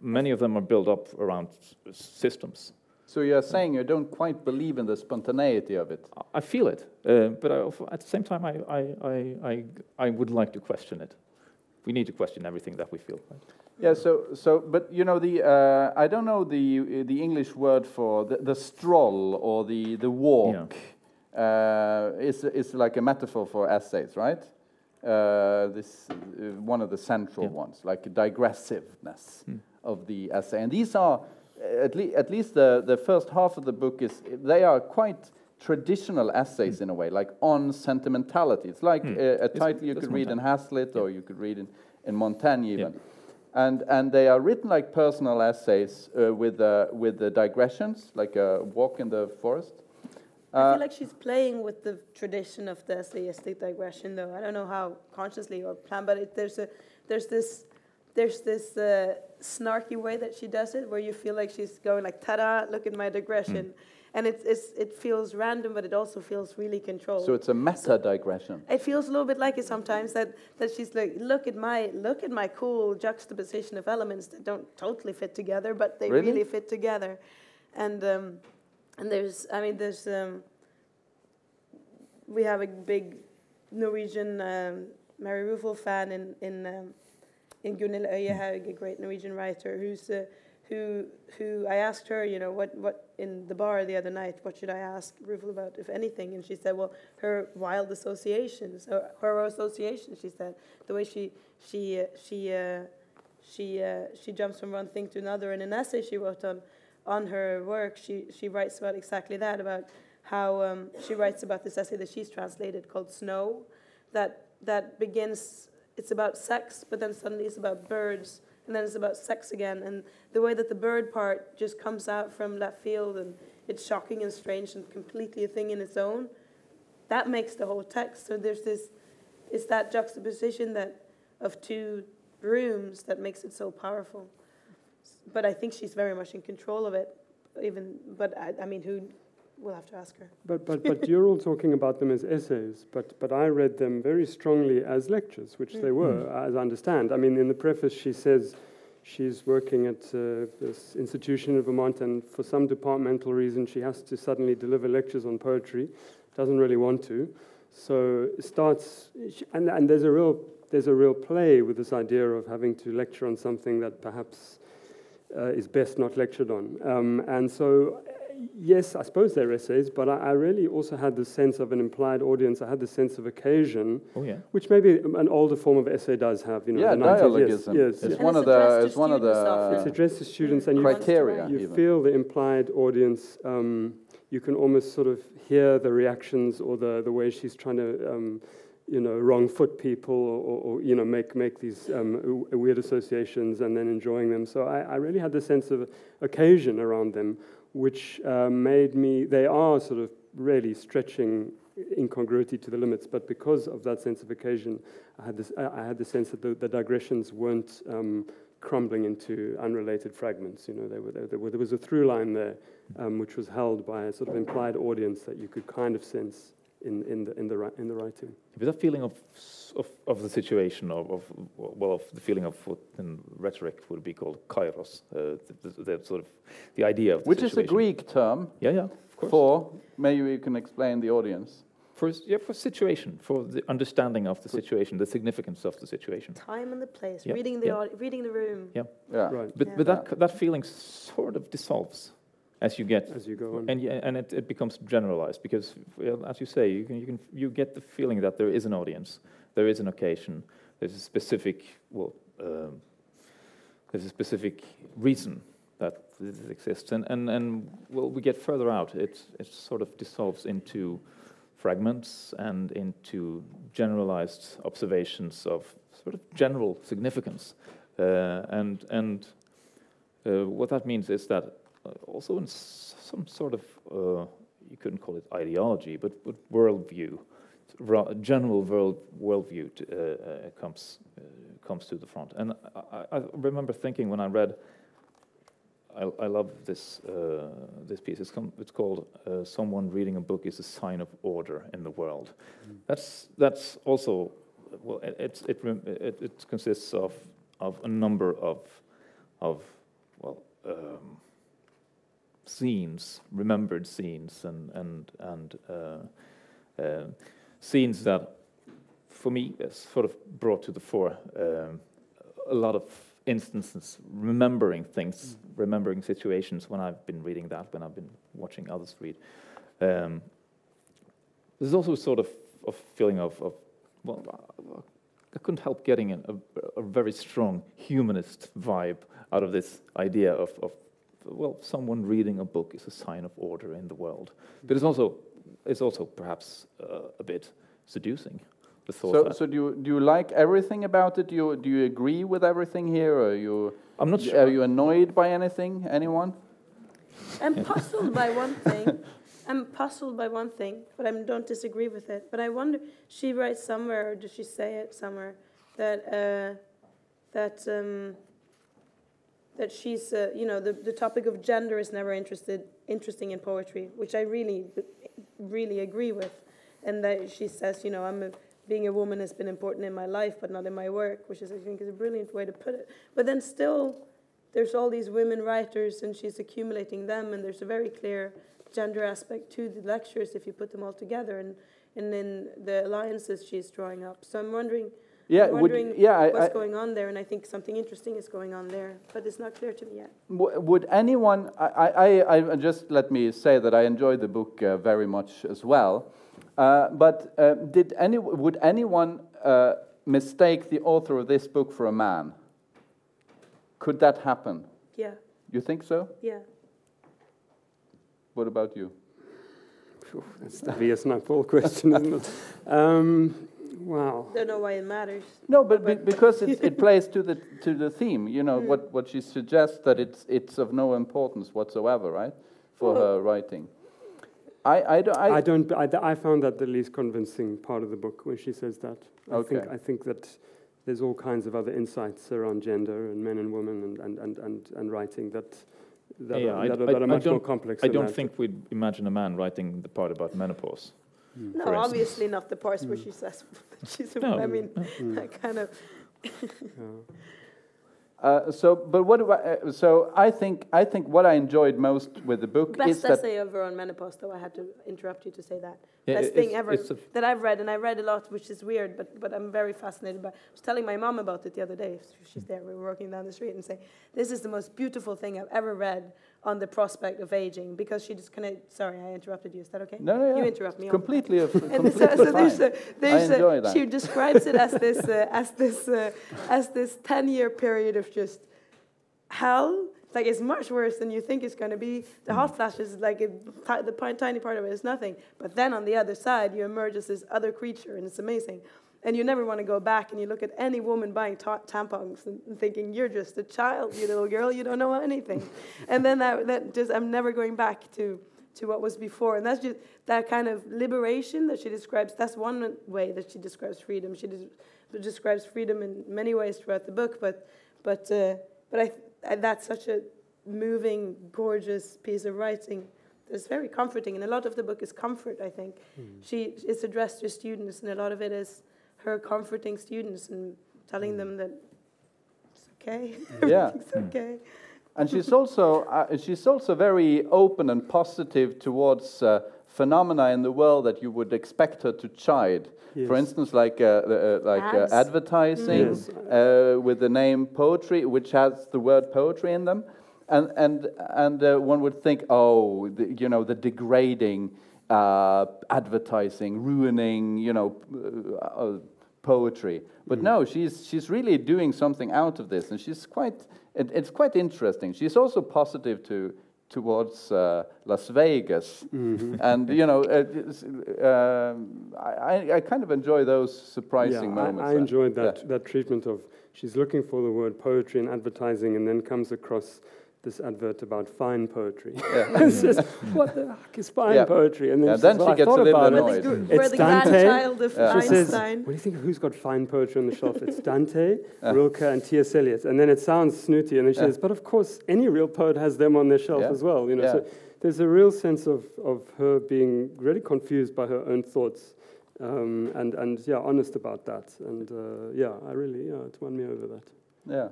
many of them are built up around systems. So you're saying you don't quite believe in the spontaneity of it? I feel it, uh, but I, at the same time, I, I, I, I, would like to question it. We need to question everything that we feel. Right? Yeah. So, so, but you know, the uh, I don't know the the English word for the, the stroll or the the walk. Yeah. Uh, is is like a metaphor for essays, right? Uh, this uh, one of the central yeah. ones, like digressiveness mm. of the essay. And these are, at, le at least the, the first half of the book is, they are quite traditional essays mm. in a way, like on sentimentality. It's like mm. a, a, title you could read in Hazlitt yeah. or you could read in, in Montaigne even. Yeah. And, and they are written like personal essays uh, with, uh, with the digressions, like a walk in the forest. I feel uh, like she's playing with the tradition of the essayistic digression, though. I don't know how consciously or planned, but it, there's a there's this there's this uh, snarky way that she does it, where you feel like she's going like, "Ta-da! Look at my digression," mm. and it it's, it feels random, but it also feels really controlled. So it's a meta digression. It feels a little bit like it sometimes that that she's like, "Look at my look at my cool juxtaposition of elements that don't totally fit together, but they really, really fit together," and. Um, and there's, I mean, there's, um, we have a big Norwegian um, Mary Ruefle fan in in in Gunhild Øyehaug, a great Norwegian writer, who's uh, who who I asked her, you know, what what in the bar the other night, what should I ask Ruefle about, if anything? And she said, well, her wild associations, her, her associations. She said the way she she uh, she uh, she uh, she jumps from one thing to another. In an essay she wrote on on her work, she, she writes about exactly that, about how um, she writes about this essay that she's translated called Snow, that, that begins, it's about sex, but then suddenly it's about birds, and then it's about sex again. And the way that the bird part just comes out from left field and it's shocking and strange and completely a thing in its own, that makes the whole text. So there's this, it's that juxtaposition that of two rooms that makes it so powerful but I think she's very much in control of it. Even, but I, I mean, who? We'll have to ask her. But but but you're all talking about them as essays. But but I read them very strongly as lectures, which mm. they were, mm. as I understand. I mean, in the preface, she says she's working at uh, this institution in Vermont, and for some departmental reason, she has to suddenly deliver lectures on poetry. Doesn't really want to, so starts. And and there's a real there's a real play with this idea of having to lecture on something that perhaps uh, is best not lectured on. Um, and so, yes, I suppose they're essays, but I, I, really also had the sense of an implied audience. I had the sense of occasion, oh, yeah. which maybe an older form of essay does have. You know, yeah, dialogism. Yes, yes, it's yes. one of the. It's one of the. It's addressed to students, and you criteria. You feel the implied audience. Um, you can almost sort of hear the reactions or the the way she's trying to. Um, you know, wrong foot people or, or, you know, make, make these um, weird associations and then enjoying them. So I, I, really had the sense of occasion around them, which uh, made me, they are sort of really stretching incongruity to the limits, but because of that sense of occasion, I had, this, I had the sense that the, the digressions weren't um, crumbling into unrelated fragments. You know, they were, they were, there was a through line there, um, which was held by a sort of implied audience that you could kind of sense in, in, the, in, the, in the writing. With that feeling of, of, of the situation, of, of, well, of the feeling of what in rhetoric would be called kairos, uh, the, the, the, sort of the idea of the Which situation. is a Greek term. Yeah, yeah, of course. For, maybe you can explain the audience. for yeah, for situation, for the understanding of the situation, the significance of the situation. Time and the place, Yeah, reading the yeah. reading the room. Yeah. yeah. Right. But Yeah. but that that feeling sort of dissolves as you get As you go on. and and it, it becomes generalized because, as you say, you can, you can you get the feeling that there is an audience, there is an occasion, there's a specific well, um, there's a specific reason that this exists, and and and well, we get further out, it it sort of dissolves into fragments and into generalized observations of sort of general significance, uh, and and uh, what that means is that also in s- some sort of uh, you couldn't call it ideology, but, but worldview, ra- general world worldview t- uh, uh, comes uh, comes to the front. And I, I remember thinking when I read, I, I love this uh, this piece. It's, it's called uh, "Someone Reading a Book is a Sign of Order in the World." That's that's also well, it, it's it, it it consists of of a number of of well. Um, scenes, remembered scenes, and and and uh, uh, scenes that, for me, is sort of brought to the fore. Um, a lot of instances, remembering things, remembering situations when I've been reading that, when I've been watching others read. Um, there's also a sort of, of feeling of, of well, I- I couldn't help getting an, a, a very strong humanist vibe out of this idea of, of well, someone reading a book is a sign of order in the world. But it's also, it's also perhaps uh, a bit seducing. The thought So, that so do you do you like everything about it? Do you do you agree with everything here, or are you I'm not sure. are you annoyed by anything? Anyone? I'm puzzled by one thing. I'm puzzled by one thing, but I don't disagree with it. But I wonder, she writes somewhere, or does she say it somewhere, that uh, that um, that she's, uh, you know, the, the topic of gender is never interested interesting in poetry, which I really, really agree with, and that she says, you know, I'm a, being a woman has been important in my life, but not in my work, which is I think is a brilliant way to put it. But then still, there's all these women writers, and she's accumulating them, and there's a very clear gender aspect to the lectures if you put them all together, and and then the alliances she's drawing up. So I'm wondering Yeah, I'm would, wondering yeah. What's I, going on there, and I think something interesting is going on there, but it's not clear to me yet. would anyone? I, I, I, I just let me say that I enjoyed the book uh, very much as well. Uh, but uh, did any? Would anyone uh, mistake the author of this book for a man? Could that happen? Yeah, You think so? yeah. What about you? Phew, That's the Vietnam question, isn't it? Um, wow. Don't know why it matters. No, but be, because it, it plays to the to the theme. You know Mm. what what she suggests that it's it's of no importance whatsoever, right, for Well- her writing. I I don't. I, I don't. I, I found that the least convincing part of the book when she says that. I think Okay. I think that there's all kinds of other insights around gender and men and women and and and and, and writing that that, Yeah, are, that, are, that are much more complex. I don't that. think we'd imagine a man writing the part about menopause. Mm. No, instance. obviously not the parts where she says that she's a No. I mean, Mm. that kind of. Uh, so, but what do I? Uh, so I think I think what I enjoyed most with the book is Best that essay ever on menopause, though. I had to interrupt you to say that. Yeah, Best thing ever that I've read, and I read a lot, which is weird, but but I'm very fascinated by. I was telling my mom about it the other day. She's there. We were walking down the street and saying, "This is the most beautiful thing I've ever read on the prospect of aging." Because she just kind of. Sorry, I interrupted you. Is that okay? no, no, You yeah, interrupt me. completely, And completely so, so there's a, there's enjoy a, that. she describes it as this uh, as this uh, as this ten year period of just hell. Like it's much worse than you think it's going to be. The hot flashes, like it, the tiny part of it is nothing. But then on the other side, you emerge as this other creature, and it's amazing. And you never want to go back and you look at any woman buying ta- tampons and, and thinking you're just a child, you little girl, you don't know anything. and then that, that just I'm never going back to to what was before. And that's just that kind of liberation that she describes. That's one way that she describes freedom. She des- describes freedom in many ways throughout the book, but but uh, but I, I that's such a moving, gorgeous piece of writing. It's very comforting, and a lot of the book is comfort. I think she it's addressed to students, and a lot of it is her comforting students and telling them that it's okay, Yeah. everything's okay. And she's also uh, she's also very open and positive towards uh, phenomena in the world that you would expect her to chide. For instance, like uh, uh, like uh, advertising Yes. uh, with the name poetry, which has the word poetry in them, and and and uh, one would think, oh, the, you know, the degrading uh, advertising, ruining, you know, uh, uh, poetry. But no, she's she's really doing something out of this, and she's quite. It, it's quite interesting. She's also positive to towards uh, Las Vegas, and you know, uh, um, I, I kind of enjoy those surprising yeah, moments. I, I enjoyed that, Yeah. that treatment of she's looking for the word poetry in advertising and then comes across this advert about fine poetry. Yeah. it's just, what the heck is fine Yeah. poetry? And then, Yeah, she then says, "Well, I gets a thought little about it." We're annoyed. the, we're It's the Dante. grandchild of Yeah. She says, what do you think? Of who's got fine poetry on the shelf? It's Dante, Rilke, and T.S. Eliot. And then it sounds snooty, and then she Yeah. says, but of course, any real poet has them on their shelf Yeah. as well. You know, Yeah. so there's a real sense of, of her being really confused by her own thoughts, um, and and yeah, honest about that. And uh, yeah, I really yeah, it won me over that. Yeah,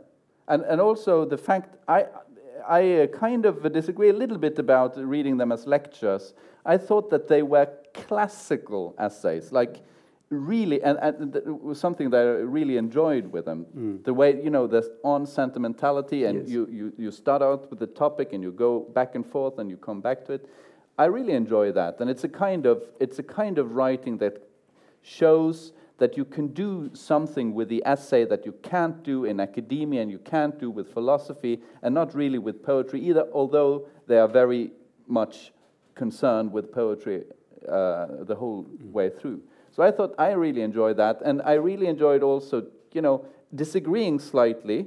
and and also the fact I I uh, kind of disagree a little bit about reading them as lectures. I thought that they were classical essays, like really, and, and it was something that I really enjoyed with them. The way you know, there's on sentimentality, and Yes. you, you you start out with the topic and you go back and forth and you come back to it. I really enjoy that, and it's a kind of it's a kind of writing that shows that you can do something with the essay that you can't do in academia and you can't do with philosophy and not really with poetry either, although they are very much concerned with poetry uh, the whole way through. So I thought I really enjoyed that, and I really enjoyed also, you know, disagreeing slightly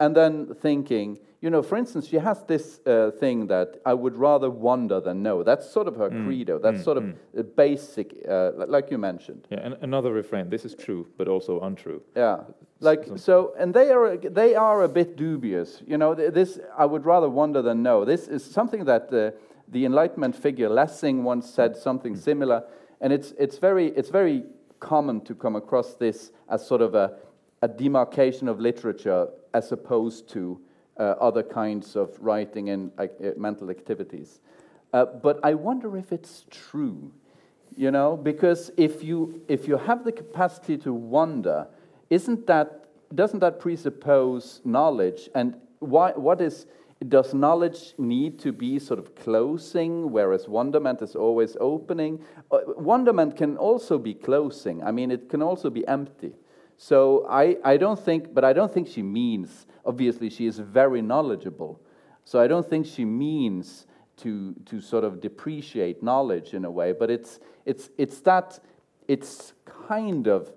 and then thinking, you know, for instance, she has this uh, thing that I would rather wonder than know. That's sort of her credo. That's sort of a basic, uh, like you mentioned. Yeah, and another refrain. This is true, but also untrue. Yeah, like so, and they are they are a bit dubious. You know, th- this I would rather wonder than know. This is something that uh, the Enlightenment figure Lessing once said something similar, and it's it's very it's very common to come across this as sort of a a demarcation of literature as opposed to uh, other kinds of writing and uh, mental activities. Uh, but I wonder if it's true you know because if you if you have the capacity to wonder isn't that doesn't that presuppose knowledge? And why what is does knowledge need to be sort of closing whereas wonderment is always opening? Uh, wonderment can also be closing. I mean it can also be empty so i i don't think but i don't think she means obviously she is very knowledgeable so i don't think she means to to sort of depreciate knowledge in a way but it's it's it's that it's kind of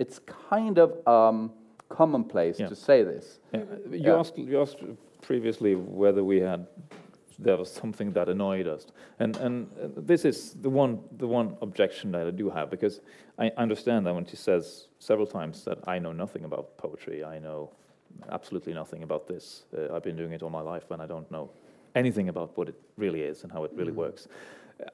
it's kind of um, commonplace Yeah. to say this Yeah, You Yeah. asked you asked previously whether we had there was something that annoyed us, and and this is the one the one objection that I do have because I understand that when she says several times that I know nothing about poetry, I know absolutely nothing about this. Uh, I've been doing it all my life, and I don't know anything about what it really is and how it really works.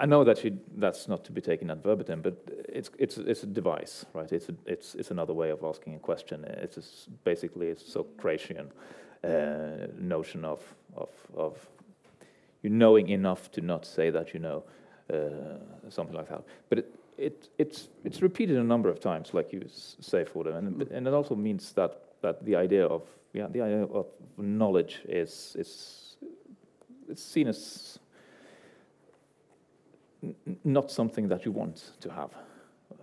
I know that she, that's not to be taken ad verbatim, but it's, it's, it's a device, right? It's, a, it's, it's another way of asking a question. It's a basically a Socratian uh, notion of, of, of you knowing enough to not say that you know, uh, something like that. But it, it, it's, it's repeated a number of times, like you say, for them, and, and it also means that, that the idea of yeah, the idea of knowledge is, is it's seen as not something that you want to have.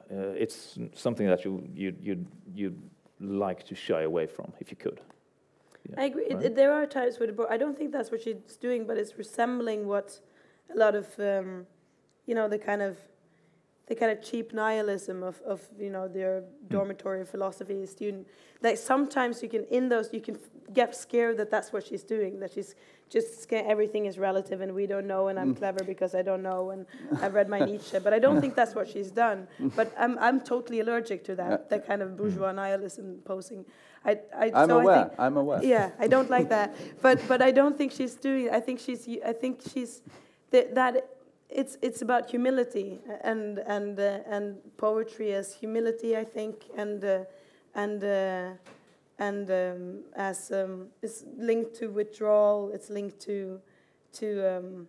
Uh, it's something that you you you you like to shy away from if you could. Yeah, I agree. Right? it- there are times where the book. I don't think that's what she's doing, but it's resembling what a lot of, um, you know, the kind of, the kind of cheap nihilism of, of you know, their hmm. dormitory philosophy student. Like sometimes you can, in those, you can f- get scared that that's what she's doing. That she's just scared. Everything is relative, and we don't know, and I'm hmm. clever because I don't know, and I've read my Nietzsche. But I don't think that's what she's done. Hmm. But I'm, I'm totally allergic to that, that kind of bourgeois nihilism posing. I, I, i'm so I aware think, i'm aware yeah, I don't like that. But but I don't think she's doing. I think she's. I think she's that that it's it's about humility and and uh, and poetry as humility. I think and uh, and uh, and um, as um, it's linked to withdrawal. It's linked to to um,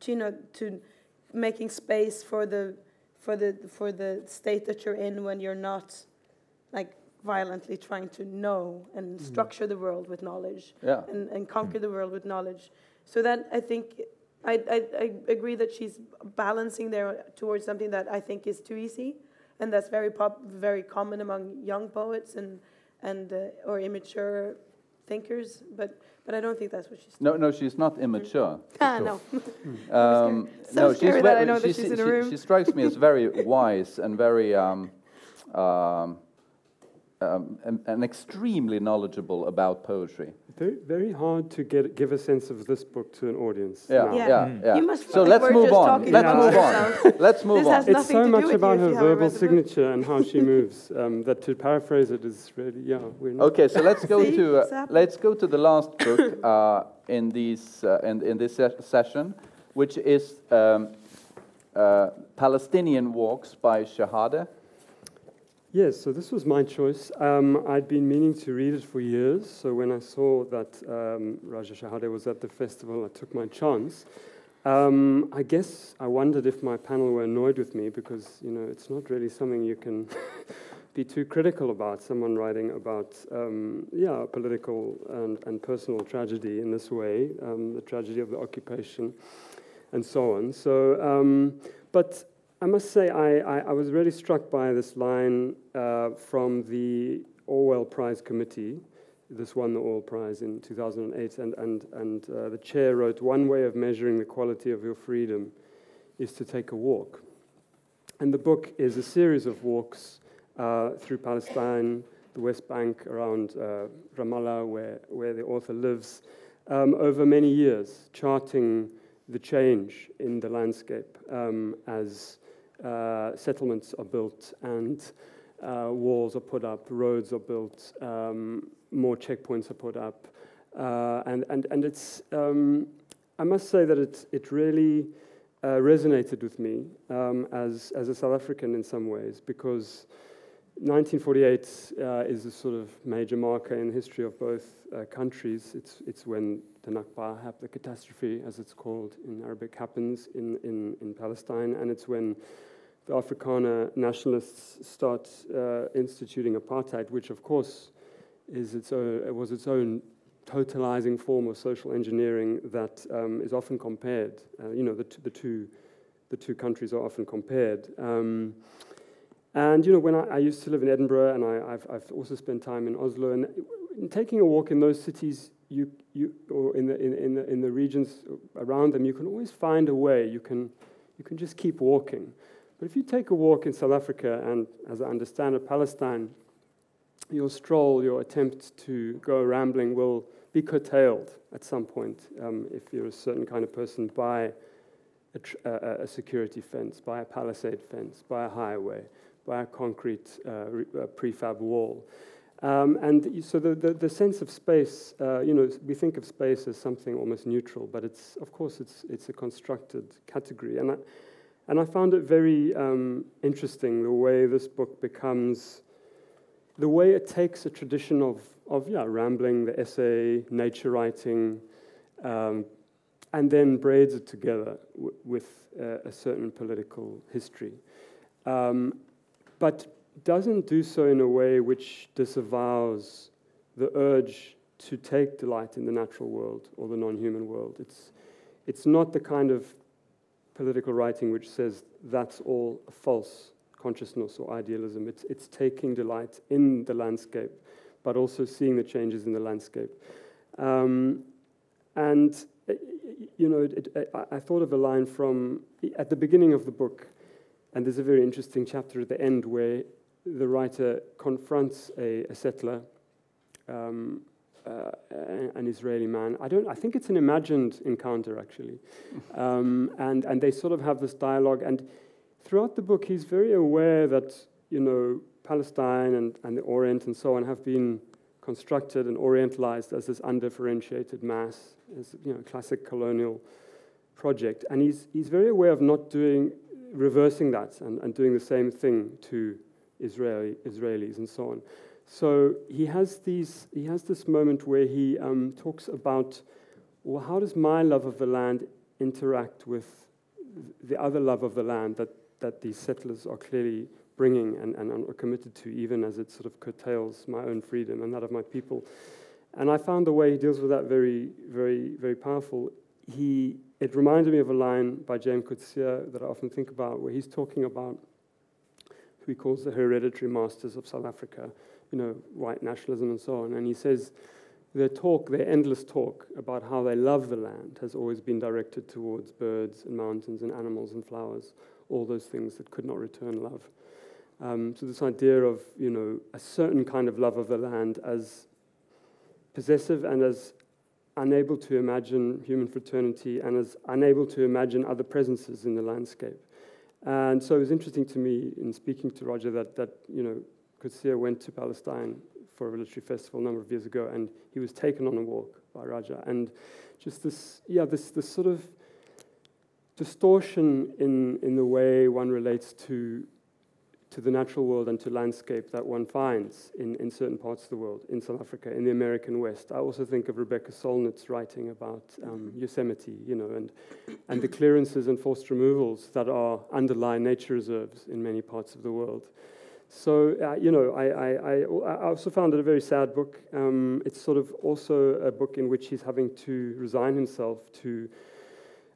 to you know to making space for the for the for the state that you're in when you're not like violently trying to know and structure the world with knowledge Yeah. and, and conquer the world with knowledge. So that I think I, I, I agree that she's balancing there towards something that I think is too easy, and that's very pop, very common among young poets and and uh, or immature thinkers. But but I don't think that's what she's. No, no, she's not immature. for Ah sure. no. Um, So no, she's that I very- know that she's- in a she, she strikes me as very wise and very um, um, um, and, and extremely knowledgeable about poetry. Very, very hard to get give a sense of this book to an audience. Yeah, now. yeah, Yeah. yeah. You must so let's move on. Let's move on. Let's move on. It's so much about her verbal read the book. signature and how she moves um, that to paraphrase it is really yeah. We're not Okay, so let's go to uh, let's go to the last book uh, in these uh, in, in this se- session, which is um, uh, Palestinian Walks by Shehadeh. Yes, so this was my choice. Um, I'd been meaning to read it for years, so when I saw that um, Raja Shehadeh was at the festival, I took my chance. Um, I guess I wondered if my panel were annoyed with me because, you know, it's not really something you can be too critical about, someone writing about, um, yeah, political and, and personal tragedy in this way, um, the tragedy of the occupation and so on. So, um, but I must say, I, I, I was really struck by this line uh, from the Orwell Prize Committee. This won the Orwell Prize in 2008, and, and, and uh, the chair wrote One way of measuring the quality of your freedom is to take a walk. And the book is a series of walks uh, through Palestine, the West Bank, around uh, Ramallah, where, where the author lives, um, over many years, charting the change in the landscape um, as uh, settlements are built and uh, walls are put up, roads are built, um, more checkpoints are put up. Uh, and, and, and it's, um, I must say that it, it really uh, resonated with me um, as, as a South African in some ways because 1948 uh, is a sort of major marker in the history of both uh, countries. It's, it's when the Nakba, the catastrophe, as it's called in Arabic, happens in, in, in Palestine, and it's when the Afrikaner nationalists start uh, instituting apartheid, which of course is its own, was its own totalizing form of social engineering that um, is often compared. Uh, you know, the, the, two, the two countries are often compared. Um, and you know, when I, I, used to live in Edinburgh, and I, have I've also spent time in Oslo, and in taking a walk in those cities, you, you or in the, in, in, the, in the regions around them, you can always find a way. You can, you can just keep walking. But if you take a walk in South Africa, and as I understand it, Palestine, your stroll, your attempt to go rambling will be curtailed at some point um, if you're a certain kind of person by a, tr- a, a security fence, by a palisade fence, by a highway by a concrete uh, re- uh, prefab wall. Um, and so the, the, the, sense of space, uh, you know, we think of space as something almost neutral, but it's, of course, it's, it's a constructed category. And I, and I found it very um, interesting the way this book becomes, the way it takes a tradition of, of yeah, rambling, the essay, nature writing, um, and then braids it together w- with uh, a certain political history. Um, but doesn't do so in a way which disavows the urge to take delight in the natural world or the non human world. It's, it's not the kind of political writing which says that's all false consciousness or idealism. It's, it's taking delight in the landscape, but also seeing the changes in the landscape. Um, and, you know, it, it, I, I thought of a line from at the beginning of the book. And there's a very interesting chapter at the end where the writer confronts a, a settler, um, uh, an Israeli man. I don't. I think it's an imagined encounter actually, um, and and they sort of have this dialogue. And throughout the book, he's very aware that you know Palestine and, and the Orient and so on have been constructed and orientalized as this undifferentiated mass, as you know, classic colonial project. And he's he's very aware of not doing reversing that and, and doing the same thing to Israeli, Israelis and so on. So he has, these, he has this moment where he um, talks about, well, how does my love of the land interact with the other love of the land that, that these settlers are clearly bringing and, and are committed to, even as it sort of curtails my own freedom and that of my people. And I found the way he deals with that very, very, very powerful. He, it reminded me of a line by J.M. Coetzee that I often think about, where he's talking about who he calls the hereditary masters of South Africa, you know, white nationalism and so on. And he says their talk, their endless talk about how they love the land has always been directed towards birds and mountains and animals and flowers, all those things that could not return love. Um, so this idea of, you know, a certain kind of love of the land as possessive and as unable to imagine human fraternity and as unable to imagine other presences in the landscape. And so it was interesting to me in speaking to Raja that, that you know, Coetzee went to Palestine for a military festival a number of years ago, and he was taken on a walk by Raja. And just this, yeah, this, this sort of distortion in, in the way one relates to to the natural world and to landscape that one finds in, in certain parts of the world, in South Africa, in the American West. I also think of Rebecca Solnit's writing about um, Yosemite, you know, and, and the clearances and forced removals that are underlie nature reserves in many parts of the world. So, uh, you know, I, I, I, also found it a very sad book. Um, it's sort of also a book in which he's having to resign himself to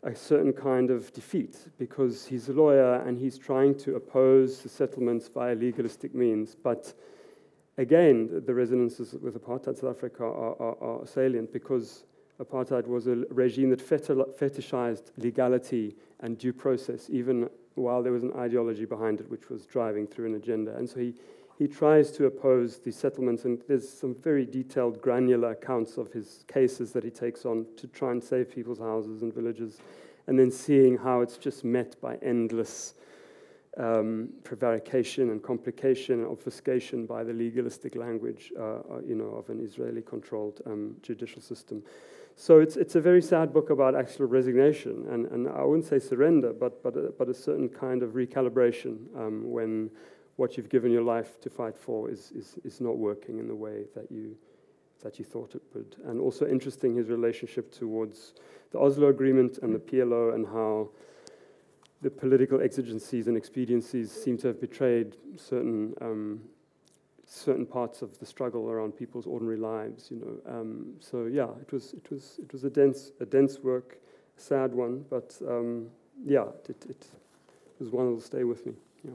a certain kind of defeat because he's a lawyer and he's trying to oppose the settlements via legalistic means. But again, the resonances with apartheid South Africa are, are, are salient because apartheid was a regime that fetishized legality and due process, even while there was an ideology behind it which was driving through an agenda. And so he, he tries to oppose these settlements, and there's some very detailed, granular accounts of his cases that he takes on to try and save people's houses and villages, and then seeing how it's just met by endless um, prevarication and complication and obfuscation by the legalistic language, uh, uh you know, of an Israeli-controlled um, judicial system. So it's, it's a very sad book about actual resignation, and, and I wouldn't say surrender, but, but, a, but a certain kind of recalibration um, when what you've given your life to fight for is, is, is not working in the way that you, that you thought it would. And also interesting his relationship towards the Oslo Agreement and the PLO and how the political exigencies and expediencies seem to have betrayed certain, um, certain parts of the struggle around people's ordinary lives. You know, um, so yeah, it was, it was, it was a dense, a dense work, a sad one, but um, yeah, it, it was one that will stay with me. Yeah.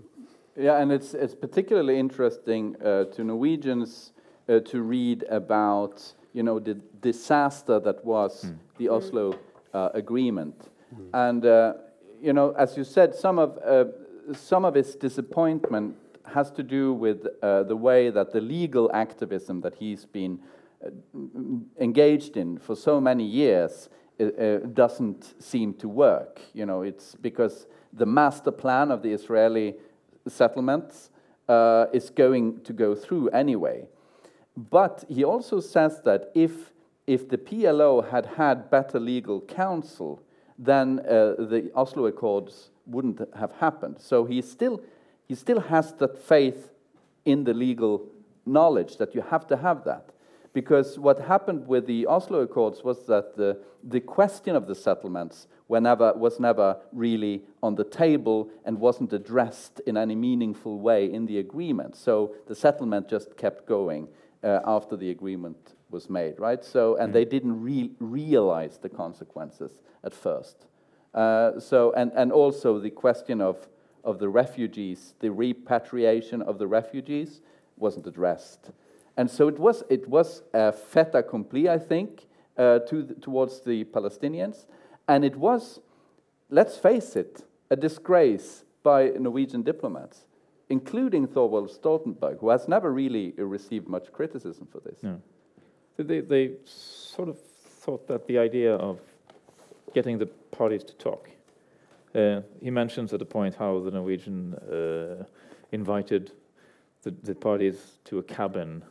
Yeah, and it's it's particularly interesting uh, to Norwegians uh, to read about you know the disaster that was mm. the Oslo uh, Agreement, mm. and uh, you know as you said, some of uh, some of its disappointment has to do with uh, the way that the legal activism that he's been engaged in for so many years doesn't seem to work. You know, it's because the master plan of the Israeli settlements uh, is going to go through anyway. But he also says that if, if the PLO had had better legal counsel, then uh, the Oslo Accords wouldn't have happened. So he still, he still has that faith in the legal knowledge that you have to have that. Because what happened with the Oslo Accords was that the, the question of the settlements never, was never really on the table and wasn't addressed in any meaningful way in the agreement. So the settlement just kept going uh, after the agreement was made, right? So, and mm. they didn't re realize the consequences at first. Uh, so, and, and also the question of, of the refugees, the repatriation of the refugees wasn't addressed. And so it was, it was a fait accompli, I think, uh, to the, towards the Palestinians. And it was, let's face it, a disgrace by Norwegian diplomats, including Thorvald Stoltenberg, who has never really received much criticism for this. Yeah. They, they sort of thought that the idea of getting the parties to talk. Uh, he mentions at a point how the Norwegian uh, invited the, the, parties to a cabin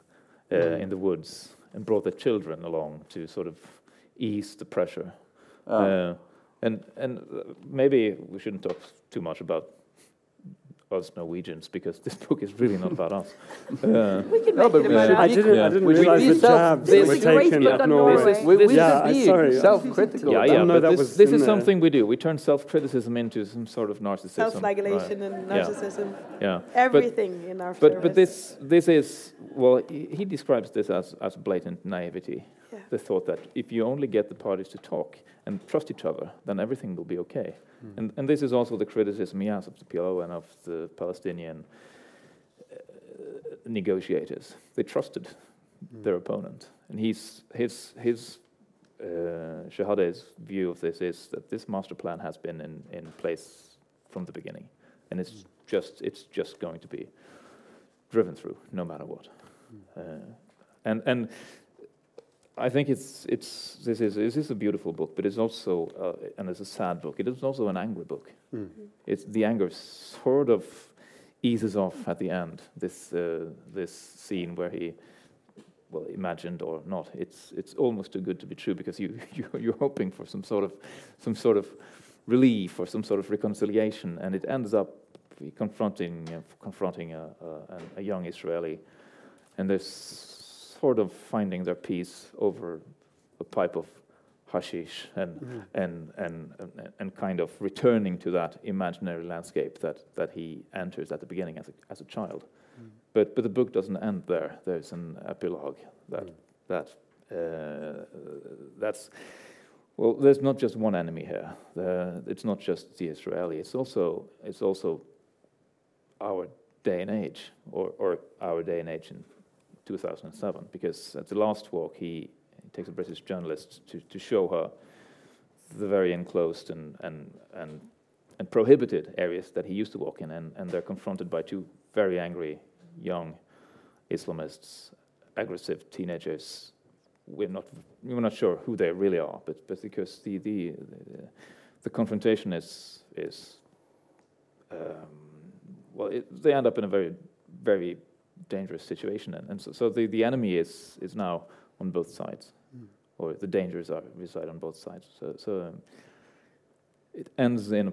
uh, mm. in the woods and brought their children along to sort of ease the pressure. Um. Uh, and and maybe we shouldn't talk too much about us Norwegians because this book is really not about us. Uh, We can No, make but it about should I us. be- didn't, Yeah. I didn't realize be the self- jabs this were is great taken book at on Norway. Norway. This is, we, we Yeah, should be sorry. self-critical. yeah, yeah, but this, this is something we do. We turn self-criticism into some sort of narcissism. Self-flagellation and narcissism, Right. Yeah. everything in our But service. but this this is well he, he describes this as as blatant naivety. Yeah. The thought that if you only get the parties to talk and trust each other, then everything will be okay. And and this is also the criticism he has of the PLO and of the Palestinian uh, negotiators. They trusted their opponent, and he's his his. Uh, Shehadeh's view of this is that this master plan has been in, in place from the beginning, and it's just it's just going to be driven through no matter what. Uh, and and I think it's it's this is this is a beautiful book, but it's also uh, and it's a sad book. It is also an angry book. Mm. It's the anger sort of eases off at the end. This uh, this scene where he. Well, imagined or not, it's it's almost too good to be true because you, you you're hoping for some sort of some sort of relief or some sort of reconciliation, and it ends up confronting uh, confronting a, a, a young Israeli, and they're sort of finding their peace over a pipe of hashish and Mm. and, and and and kind of returning to that imaginary landscape that that he enters at the beginning as a as a child. Mm. But but the book doesn't end there. There's an epilogue that Mm. that uh, that's well. There's not just one enemy here. The, it's not just the Israeli. It's also it's also our day and age, or or our day and age in 2007. Because at the last walk, he, he takes a British journalist to to show her the very enclosed and and and and prohibited areas that he used to walk in, and, and they're confronted by two very angry young Islamists, aggressive teenagers. We're not we're not sure who they really are, but but because the the the, the confrontation is is um, well, it, they end up in a very very dangerous situation, and, and so, so the, the enemy is is now on both sides, Mm. or the dangers are reside on both sides. So so um, it ends in.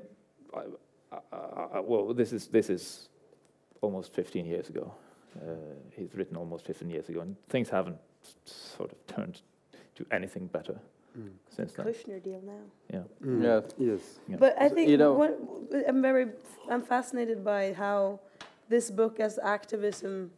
A, I, I, I, well, this is this is almost 15 years ago. Uh, he's written almost 15 years ago, and things haven't sort of turned to anything better Mm. since then. Kushner deal now. Yeah. Mm. Yeah. Yes. Yeah. But I think you know- what, I'm very I'm fascinated by how this book as activism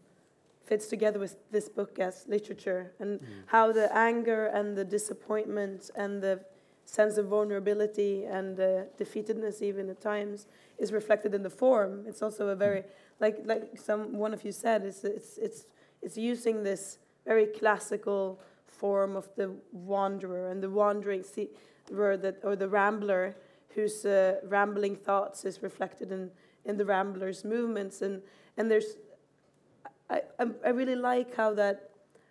fits together with this book as literature and Mm. how the anger and the disappointment and the sense of vulnerability and the defeatedness even at times is reflected in the form it's also a very like like some one of you said it's it's it's it's using this very classical form of the wanderer and the wandering see where that or the rambler whose uh, rambling thoughts is reflected in in the rambler's movements and and there's I, I, really like how that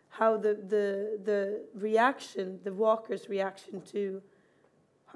how the, the the reaction the walker's reaction to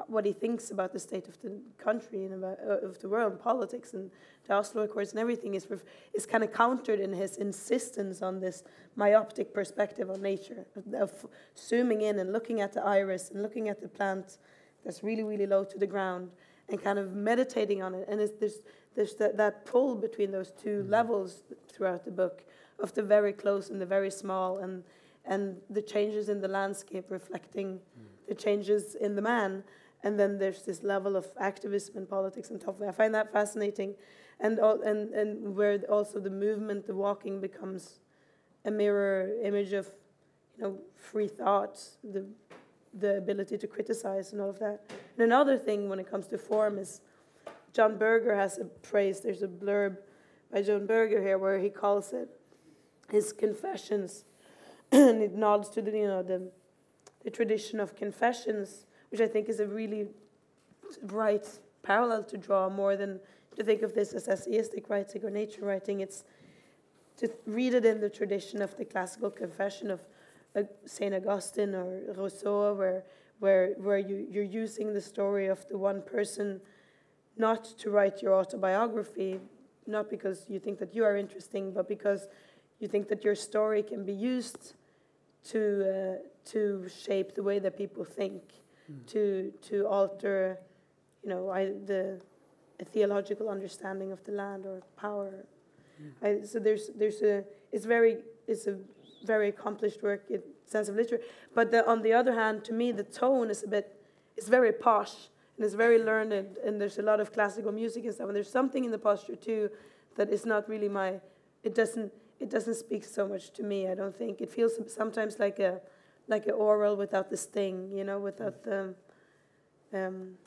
what he thinks about the state of the country and about, uh, of the world and politics and the Oslo Accords and everything is is kind of countered in his insistence on this myopic perspective on nature of, of zooming in and looking at the iris and looking at the plant that's really really low to the ground and kind of meditating on it. And there's there's that, that pull between those 2 mm-hmm. levels throughout the book of the very close and the very small and and the changes in the landscape reflecting mm. the changes in the man and then there's this level of activism and politics and stuff. I find that fascinating, and all, and and where also the movement, the walking becomes a mirror image of, you know, free thought, the the ability to criticize and all of that. And another thing when it comes to form is, John Berger has a phrase. There's a blurb by John Berger here where he calls it his confessions, and it nods to the you know the the tradition of confessions which I think is a really right parallel to draw more than to think of this as essayistic writing or nature writing. It's to read it in the tradition of the classical confession of Saint Augustine or Rousseau, where where where you you're using the story of the one person, not to write your autobiography, not because you think that you are interesting, but because you think that your story can be used to uh, to shape the way that people think to to alter, you know, I, the a theological understanding of the land or power. I, so there's there's a it's very it's a very accomplished work in sense of literature. But the, on the other hand, to me, the tone is a bit it's very posh and it's very learned and there's a lot of classical music and stuff. And there's something in the posture too that is not really my. It doesn't it doesn't speak so much to me. I don't think it feels sometimes like a like an oral without the sting, you know, without the. Um,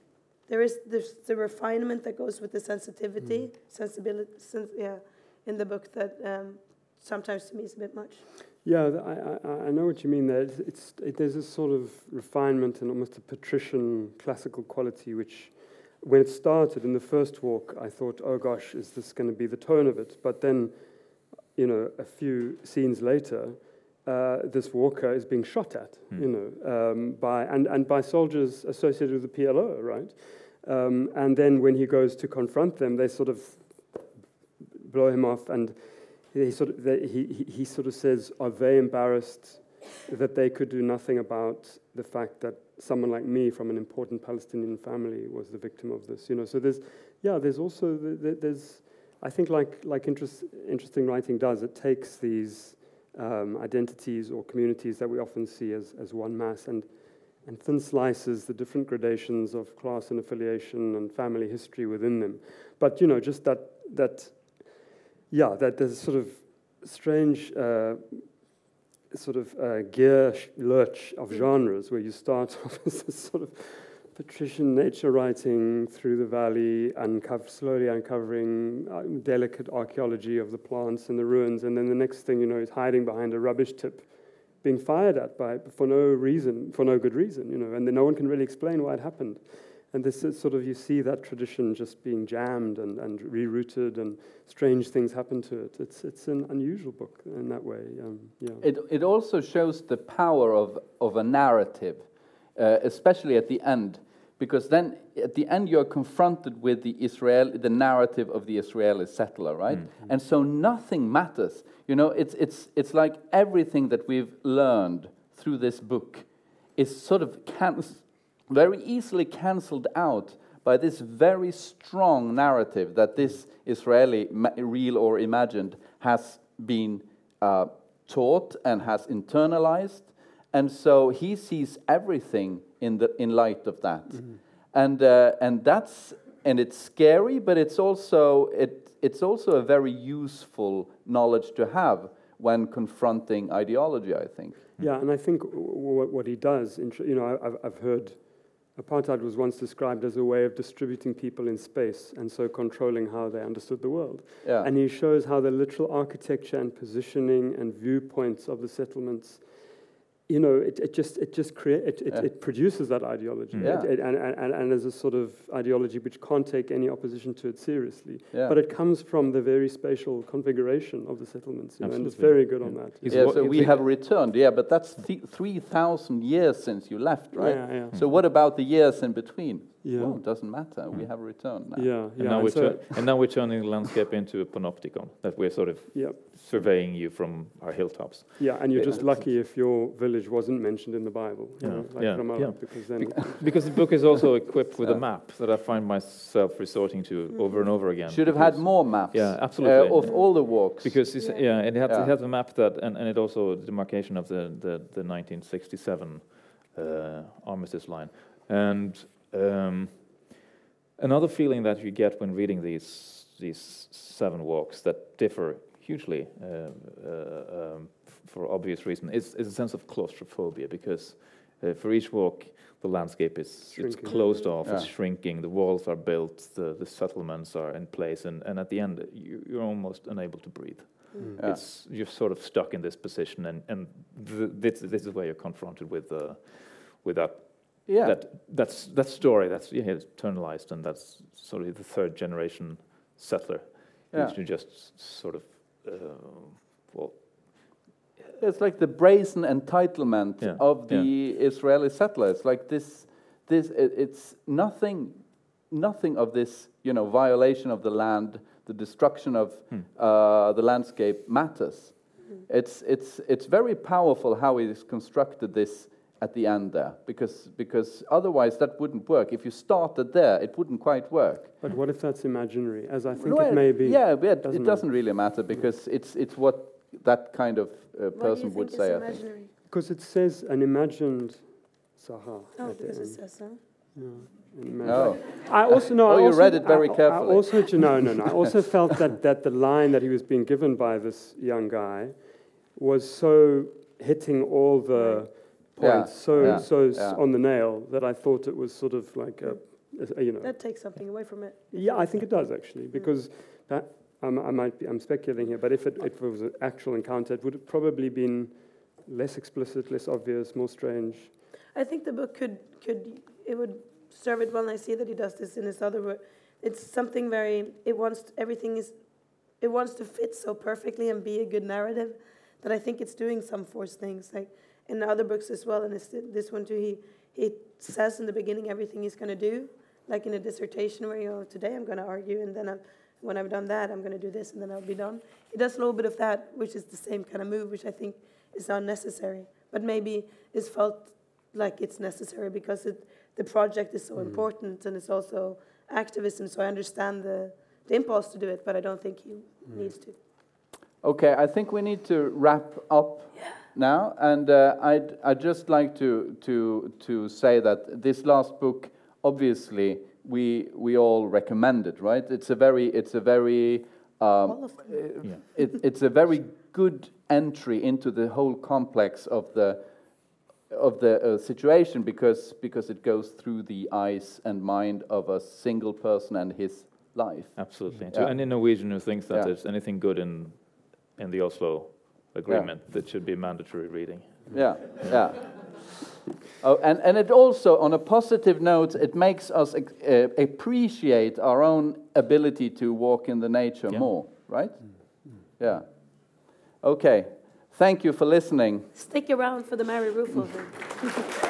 there is there's the refinement that goes with the sensitivity, mm. sensibility, sens yeah, in the book that um, sometimes to me is a bit much. Yeah, I, I, I know what you mean there. It's, it's it, there's a sort of refinement and almost a patrician classical quality, which when it started in the first walk, I thought, oh gosh, is this going to be the tone of it? But then, you know, a few scenes later, uh, this walker is being shot at, mm. you know, um, by and, and by soldiers associated with the PLO, right? Um, and then when he goes to confront them, they sort of blow him off, and he sort of he, he sort of says, "Are they embarrassed that they could do nothing about the fact that someone like me from an important Palestinian family was the victim of this?" You know, so there's yeah, there's also there's I think like like interest, interesting writing does, it takes these um, identities or communities that we often see as, as one mass and, and thin slices the different gradations of class and affiliation and family history within them. But, you know, just that, that yeah, that there's sort of strange uh, sort of uh, gear lurch of genres where you start off as this sort of patrician nature writing through the valley, uncover, slowly uncovering uh, delicate archaeology of the plants and the ruins, and then the next thing you know, is hiding behind a rubbish tip, being fired at by for no reason, for no good reason, you know, and then no one can really explain why it happened. And this is sort of you see that tradition just being jammed and, and rerouted, and strange things happen to it. It's it's an unusual book in that way. Um, yeah. It it also shows the power of of a narrative uh, especially at the end, because then at the end you're confronted with the Israel, the narrative of the Israeli settler, right? Mm -hmm. And so nothing matters. You know, it's it's it's like everything that we've learned through this book is sort of very easily cancelled out by this very strong narrative that this Israeli, real or imagined, has been uh, taught and has internalized and so he sees everything in, the, in light of that. Mm-hmm. And, uh, and that's and it's scary, but it's also, it, it's also a very useful knowledge to have when confronting ideology, I think. Yeah, and I think w- what he does, you know, I've, I've heard apartheid was once described as a way of distributing people in space and so controlling how they understood the world. Yeah. And he shows how the literal architecture and positioning and viewpoints of the settlements you know, it, it just it just create it, it, yeah. it produces that ideology, mm. yeah. it, and, and, and as a sort of ideology which can't take any opposition to it seriously. Yeah. But it comes from the very spatial configuration of the settlements, you know, and it's very good on that. Yeah, so we have returned, yeah, but that's three thousand years since you left, right? Yeah, yeah. So what about the years in between? Yeah. Well, it doesn't matter. We mm. have returned now. Yeah, and yeah. Now and, we're so and now we're turning the landscape into a panopticon that we're sort of yep. Surveying you from our hilltops. Yeah, and you're yeah. just lucky if your village wasn't mentioned in the Bible. Yeah, know, like yeah. Ramallah, yeah. Because, then because the book is also equipped with a map that I find myself resorting to mm. over and over again. Should have had more maps. Yeah, absolutely. Uh, of all the walks. Because yeah, yeah it, has, it has a map that, and, and it also the demarcation of the, the, the 1967 uh, armistice line. And um, Another feeling that you get when reading these these seven walks that differ hugely uh, uh, um, for obvious reason is, is a sense of claustrophobia because uh, for each walk the landscape is it's closed off, yeah. it's shrinking, the walls are built, the, the settlements are in place, and, and at the end you, are almost unable to breathe. Mm. Yeah. It's you're sort of stuck in this position, and and this this is where you're confronted with uh, with that yeah. that that's that story that's yeah, internalized and that's sort of the third generation settler yeah. who's just sort of uh, well it's like the brazen entitlement yeah. of the yeah. Israeli settlers like this this it, it's nothing nothing of this you know violation of the land the destruction of hmm. uh, the landscape matters hmm. it's it's it's very powerful how he has constructed this at the end there because because otherwise that wouldn't work. If you started there, it wouldn't quite work. But what if that's imaginary, as I think Well, it may be? Yeah, but Doesn't it doesn't really matter because it's it's what that kind of uh, Why do you person think would it's say. I think. imaginary? Because it says an imagined sarha. Oh, at the because it end. says so. Yeah, an imag- Oh, I also no. Oh, I you read it very I- I, carefully. also, no, no, no. I also felt that that the line that he was being given by this young guy was so hitting all the Yeah, so yeah, so yeah. on the nail that I thought it was sort of like a, a- you know. That takes something away from it. Yeah, I think it does actually, because that um, I might be I'm speculating here, but if it, if it was an actual encounter, it would have probably been less explicit, less obvious, more strange. I think the book could could it would serve it well. And I see that he does this in his other work. It's something very. It wants everything is. It wants to fit so perfectly and be a good narrative, that I think it's doing some forced things like in the other books as well. And it's, this one too. He he says in the beginning everything he's going to do, like in a dissertation where you know today I'm going to argue and then I'm, when I've done that I'm going to do this and then I'll be done. He does a little bit of that, which is the same kind of move, which I think is unnecessary, but maybe is felt like it's necessary because it, the project is so mm. important and it's also activism. So I understand the, the impulse to do it, but I don't think he mm. needs to. Okay, I think we need to wrap up now, and uh, I'd, I'd just like to, to, to say that this last book, obviously, we, we all recommend it, right? It's a very, it's a very, um, All of them. Yeah. it, it's a very good entry into the whole complex of the of the uh, situation because because it goes through the eyes and mind of a single person and his life. Absolutely. Yeah. To any Norwegian who thinks that Yeah. there's anything good in in the Oslo agreement, that should be mandatory reading. Yeah, yeah. Oh, and, and it also, on a positive note, it makes us ex- uh, appreciate our own ability to walk in the nature Yeah. more, right? Yeah. Okay. Thank you for listening. Stick around for the Mary Ruefle over.